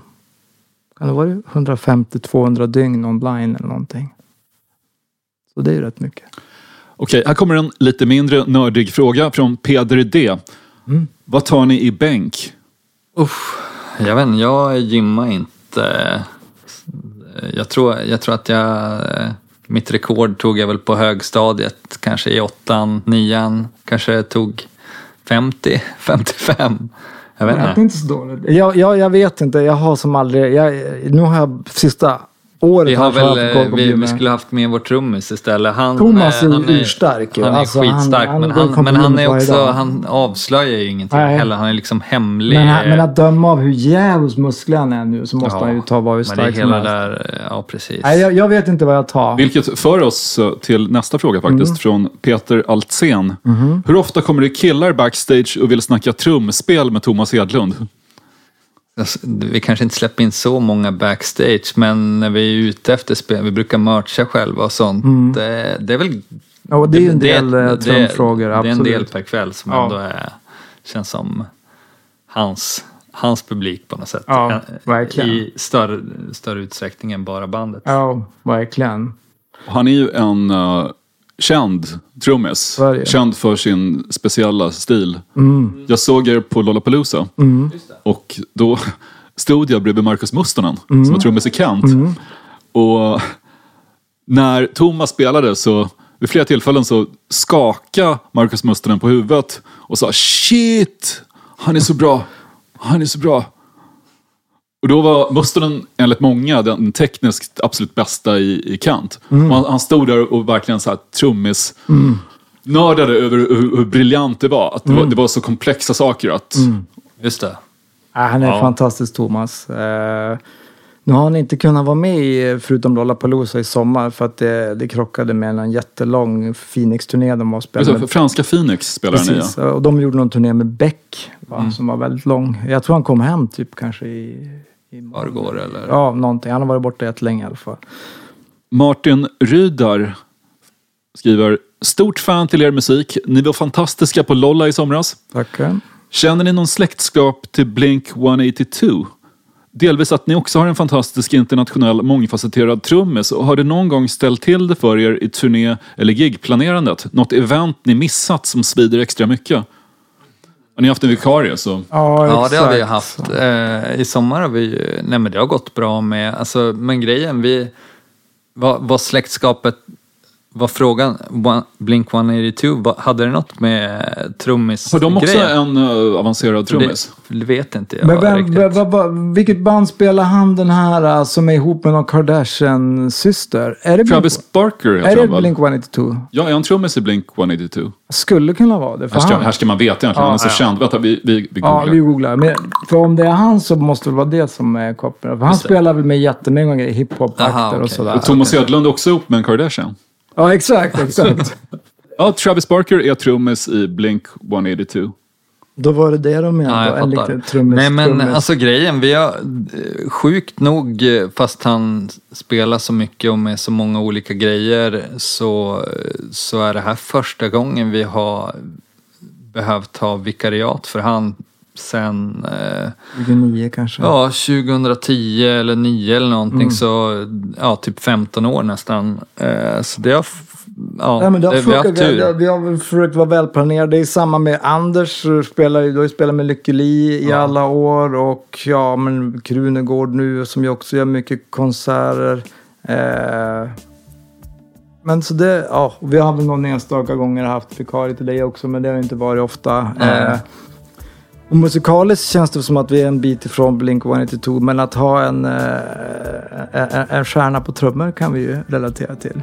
kan det ha varit 150-200 dygn online eller någonting. Så det är ju rätt mycket. Okej, här kommer en lite mindre nördig fråga från Peder D. Mm. Vad tar ni i bänk? Uff, jag vet inte, jag gymmar inte. Jag tror, jag tror att jag... Mitt rekord tog jag väl på högstadiet, kanske i åttan, nian, kanske tog 50, 55. Jag vet Det är inte. inte så dåligt. Jag, jag, jag vet inte, jag har som aldrig, jag, nu har jag sista året Vi, har väl, eh, vi, vi skulle haft med vår trummis istället. Han, Thomas eh, är han urstark ju. Han är Alltså, skitstark, han men, han, men han är också, dag. han avslöjar ju ingenting Nej. heller. Han är liksom hemlig. Men, men att döma av hur jävligt musklig han är nu så måste han ju ta vara hur men det är stark som hela helst. där, ja precis. Nej, jag, jag vet inte vad jag tar. Vilket för oss eh, till nästa fråga faktiskt, Mm. från Peter Altsén. Mhm. Hur ofta kommer det killar backstage och vill snacka trumspel med Thomas Hedlund? Alltså, Vi kanske inte släpper in så många backstage, men när vi är ute efter spel, vi brukar mercha själva och sånt. Mm. Det, det är väl... Ja, det är en del eh, trumfrågor, Det är en absolut. del per kväll som Ja. ändå är, känns som hans, hans publik på något sätt. Ja, Eh, verkligen. I större, större utsträckning än bara bandet. Ja, verkligen. Han är ju en eh, känd trummis. Känd för sin speciella stil. Mm. Jag såg er på Lollapalooza. Mm. Och då stod jag bredvid Marcus Mustonen, Mm. som var trummis i Kent. Mm. Och när Thomas spelade så vid flera tillfällen så skaka Marcus Mustonen på huvudet och sa shit, han är så bra, han är så bra. Och då var Mustonen enligt många den tekniskt absolut bästa i, i Kant. Mm. Han, han stod där och verkligen så här trummis nördade över hur, hur briljant det var. Att det, Mm. var. det var så komplexa saker att... Just det. Ja, han är Ja. fantastisk Thomas. Eh, nu har han inte kunnat vara med i, förutom Lollapalooza i sommar för att det, det krockade med en jättelång Phoenix-turné de har spelat. Alltså, med. franska Phoenix spelar han i. Precis, Ja. och de gjorde någon turné med Beck va, Mm. som var väldigt lång. Jag tror han kom hem typ kanske i... i Förrgår eller? Ja, någonting. Han har varit borta jättelänge i alla fall. Martin Rydar skriver Stort fan till er musik. Ni var fantastiska på Lolla i somras. Tackar. Känner ni någon släktskap till Blink 182? Delvis att ni också har en fantastisk internationell mångfacetterad trummis och har det någon gång ställt till det för er i turné eller gigplanerandet? Något event ni missat som svider extra mycket? Har ni haft en vikarie så... Ja, Ja, det har vi haft. Eh, I sommar har vi ju, nej men det har gått bra med, alltså, men grejen, vi, vad, vad släktskapet, var frågan, Blink 182, vad- hade det något med trummis Har de också grejen? en uh, avancerad trummis? Det, vet inte jag Men vem, riktigt. vem, vem, vem, vilket band spelar han den här uh, som är ihop med någon Kardashian-syster? Är det Blink, Travis Barker är det väl? Blink 182? Ja, är han trummis i Blink 182? Skulle kunna vara det. För Här ska, han, här ska man veta egentligen, han är så Ja, känd. Vänta, vi, vi, vi Ja, googlar. vi googlar. Men, för om det är han så måste det vara det som är kopplingen. För han spelar väl med jättemånga grejer, hiphop-akter och okej. sådär. Och Thomas Edlund är också ihop med en Kardashian. Ja, exakt, exakt. Ja, Travis Barker är trummis i Blink 182. Då var det det de menade. Ja, jag en liten trummis. Nej men trummis. alltså grejen, vi har eh, sjukt nog, eh, fast han spelar så mycket och med så många olika grejer, så, eh, så är det här första gången vi har behövt ha vikariat för han sen eh, 29 kanske. ja, 2010 eller 9 eller någonting Mm. så ja, typ 15 år nästan. Eh, så det har, ja, Nej, men det har det, funkat. Vi, har- vi har försökt vara välplanerade. Det är samma med Anders. Du spelar, du har ju spelat med Lykke Li i alla år. Och ja, men Krunegård nu som ju också gör mycket konserter. Eh, men så det, ja, vi har väl någon enstaka gånger haft vikarie till dig också, men det har inte varit ofta. Nej. Eh, och musikaliskt känns det som att vi är en bit ifrån Blink 182, men att ha en, eh, en, en stjärna på trummor kan vi ju relatera till.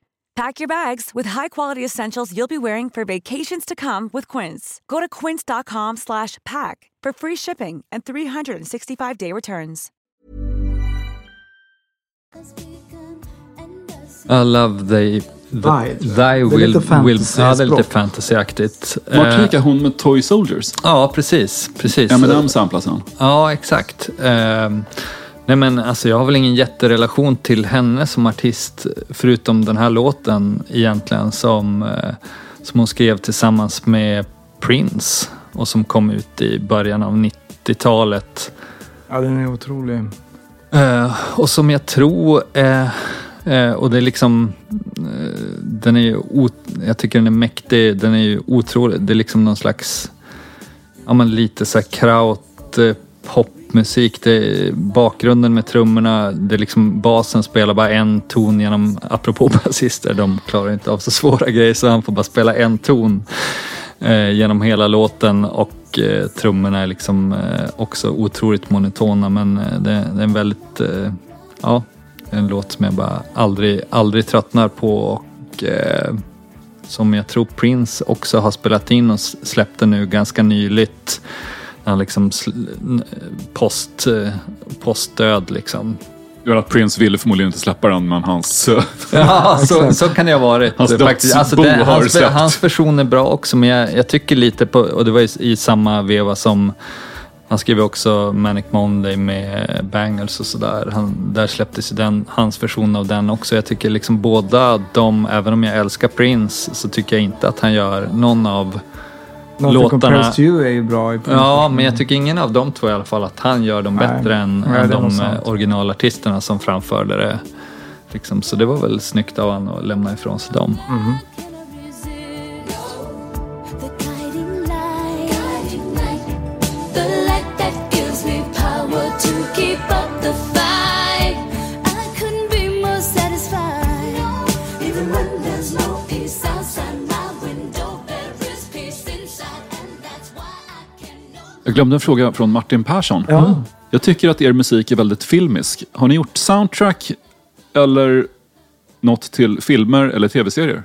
Pack your bags with high-quality essentials you'll be wearing for vacations to come with Quince. Go to quince.com/pack for free shipping and 365-day returns. the I love Thy, tror jag. thy will, will fantasy- Ja, det är lite fantasyaktigt. Vart Eh, gick hon med Toy Soldiers? Ja, precis. precis. Eminem samplas han. Ja, exakt. Ehm, nej men alltså jag har väl ingen jätterelation till henne som artist förutom den här låten egentligen som, eh, som hon skrev tillsammans med Prince och som kom ut i början av 90-talet. Ja, den är otrolig. Eh, och som jag tror är, eh, och det är liksom, den är jag tycker den är mäktig, den är ju otrolig, det är liksom någon slags, ja men lite så här kraut, popmusik, det är bakgrunden med trummorna, det är liksom basen spelar bara en ton genom, apropå basister, de klarar inte av så svåra grejer så han får bara spela en ton eh, genom hela låten och eh, trummorna är liksom eh, också otroligt monotona men eh, det, det är en väldigt, eh, ja, en låt som jag bara aldrig, aldrig tröttnar på och eh, som jag tror Prince också har spelat in och släppte nu ganska nyligt. Han liksom post, eh, postdöd liksom. Ja, att Prince ville förmodligen inte släppa den, men hans... Ja, så, så kan det ha varit. Hans faktiskt. Alltså, det, har hans, släppt. hans version är bra också, men jag, jag tycker lite på, och det var i, i samma veva som han skrev också Manic Monday med Bangles och sådär. Där släpptes ju den, hans version av den också. Jag tycker liksom båda de, även om jag älskar Prince, så tycker jag inte att han gör någon av Nothing låtarna. To You är ju bra i Ja, men jag tycker ingen av de två i alla fall att han gör dem Nej. bättre än, Nej, än de eh, originalartisterna som framförde det. Liksom, så det var väl snyggt av honom att lämna ifrån sig dem. Mhm. Jag glömde en fråga från Martin Persson. Ja. Jag tycker att er musik är väldigt filmisk. Har ni gjort soundtrack eller något till filmer eller tv-serier?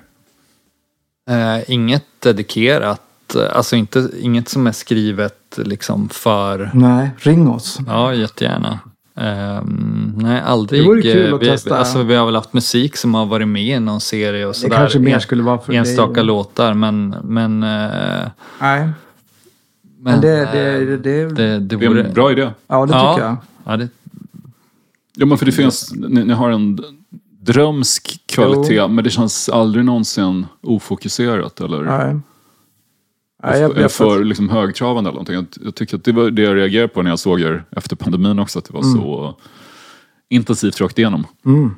Eh, inget dedikerat, eh, alltså inte, inget som är skrivet liksom för... Nej, ring oss. Ja, jättegärna. Ehm, nej, aldrig. Det vore kul Eh, att vi, testa. Alltså, vi har väl haft musik som har varit med i någon serie och Det sådär. kanske mer skulle vara för dig. Enstaka låtar, men... men eh, Nej. Men Men det- eh, det- det- det, det Det är vore... en bra idé. Ja, det tycker jag. Ja, det, Ja, men för det finns, ni, ni har en drömsk kvalitet, Jo. men det känns aldrig någonsin ofokuserat eller Nej. Nej, jag, för, jag, för liksom högtravande eller någonting. Jag, jag tycker att det var det jag reagerade på när jag såg er efter pandemin också, att det var Mm. så intensivt rakt igenom. Mm.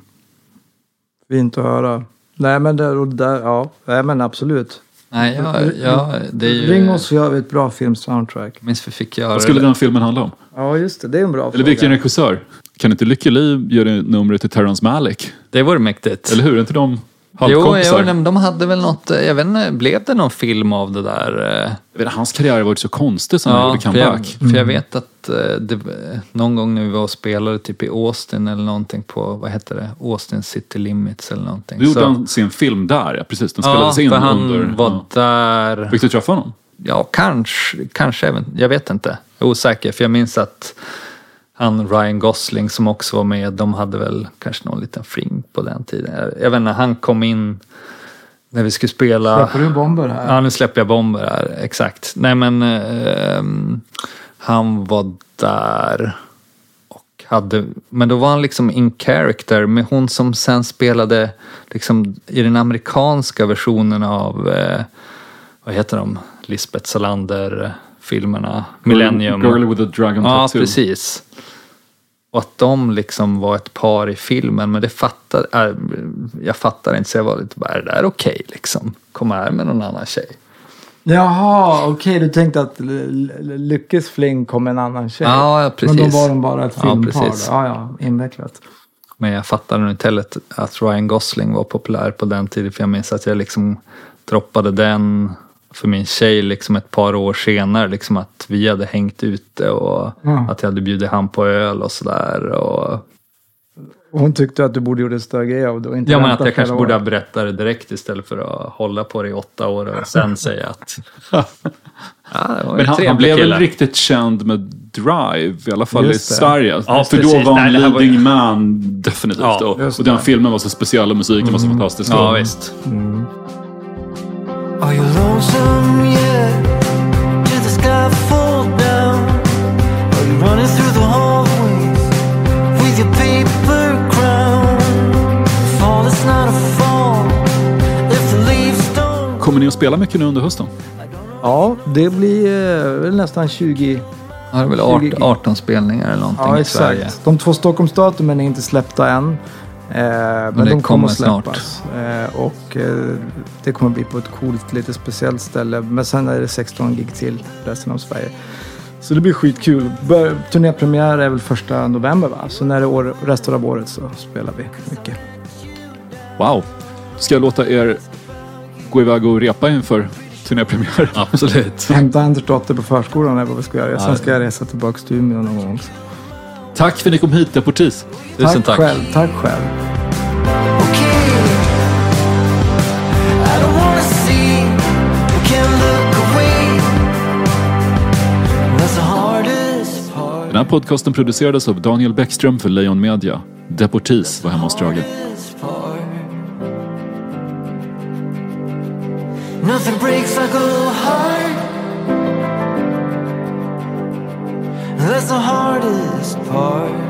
Fint att höra. Nej men, där, och där, ja. Nej, men absolut. Nej, ja, ja, det är ju... Ring oss så gör vi ett bra filmsoundtrack. Jag minns vi fick göra Vad skulle det. den filmen handla om? Ja just det, det är en bra Eller fråga. vilken regissör? Kan inte Lykke Li göra numret till Terrence Malick? Det vore mäktigt. Eller hur? Är inte de halvkompisar? jo, de- de hade väl något, eh, jag vet inte, blev det någon film av det där? eh? Jag vet, hans karriär har varit så konstig sen han gjorde för jag, comeback. för jag vet att eh, det, någon gång när vi var och spelade typ i Austin eller någonting på, vad heter det, Austin City Limits eller någonting. Då gjorde Så- han sin film där, ja precis. Den Ja, spelades in för han under... var ja. där. Fick du träffa honom? Ja, kanske, kanske, även- jag vet inte. Jag är osäker, för jag minns att han Ryan Gosling som också var med, de hade väl kanske någon liten fling på den tiden. Jag, jag vet inte, han kom in när vi skulle spela... Släpper du bomber här? Ja, nu släpper jag bomber här, exakt. Nej men, ehm, han var där och hade, men då var han liksom in character med hon som sen spelade liksom i den amerikanska versionen av, eh, vad heter de, Lisbeth Salander filmerna, Millennium. Girl with a Dragon Ja, Tattoo. precis. Och att de liksom var ett par i filmen, men det fattar, äh, jag fattar inte så jag var lite bara, är det där okej liksom? Komma här med någon annan tjej? Jaha, okej du tänkte att Lyckes fling kom en annan tjej. Ja, ja, precis. Men då var de bara ett Ja, filmpar. precis. ja, ja, invecklat. Men jag fattade nog inte heller att- att Ryan Gosling var populär på den tiden, för jag minns att jag liksom droppade den för min tjej liksom ett par år senare, liksom att vi hade hängt ute och Ja. att jag hade bjudit han på öl och sådär. Och Och hon tyckte att du borde gjort en större grej av det och inte Ja, men att jag kanske flera borde år. ha berättat det direkt istället för att hålla på det i åtta år och sen säga att... Ja, det var Men en han, han blev kille. väl riktigt känd med Drive, i alla fall Just i det. Sverige. Ja, För då precis. var Nej, han det här var leading man definitivt. Ja, då. just och den det. filmen var så speciell och musiken var så fantastisk. Ja, Och- visst. Are you lonesome yet? Did the sky fall down? Are you running through the hallways with your paper crown? Fall is not a fall if the leaves don't. Kommer ni att spela mycket nu under hösten? Ja, det blir eh, nästan 20. Ja, det är väl 20 18, 18 spelningar eller någonting Ja, i Sverige. exakt. De två Stockholmsdatumen är inte släppta än. Eh, men det de kommer kommer att snart. släppas. Eh, och eh, det kommer bli på ett coolt, lite speciellt ställe. Men sen är det 16 gig till resten av Sverige. Så det blir skitkul. Bör- Turnépremiär är väl första november va? Så när det är år, resten av året så spelar vi mycket. Wow. Ska jag låta er gå iväg och repa inför turnépremiär? Absolut. Hämta Anders dotter på förskolan är vad vi ska göra. Sen ska jag resa tillbaka till Umeå någon gång också. Tack för att ni kom hit, Deportis. Tusen tack. själv. Tack själv. Hardest part. Den här podcasten producerades av Daniel Bäckström för Lejon Media. Deportis var hemma hos part. Nothing breaks like That's the hardest part.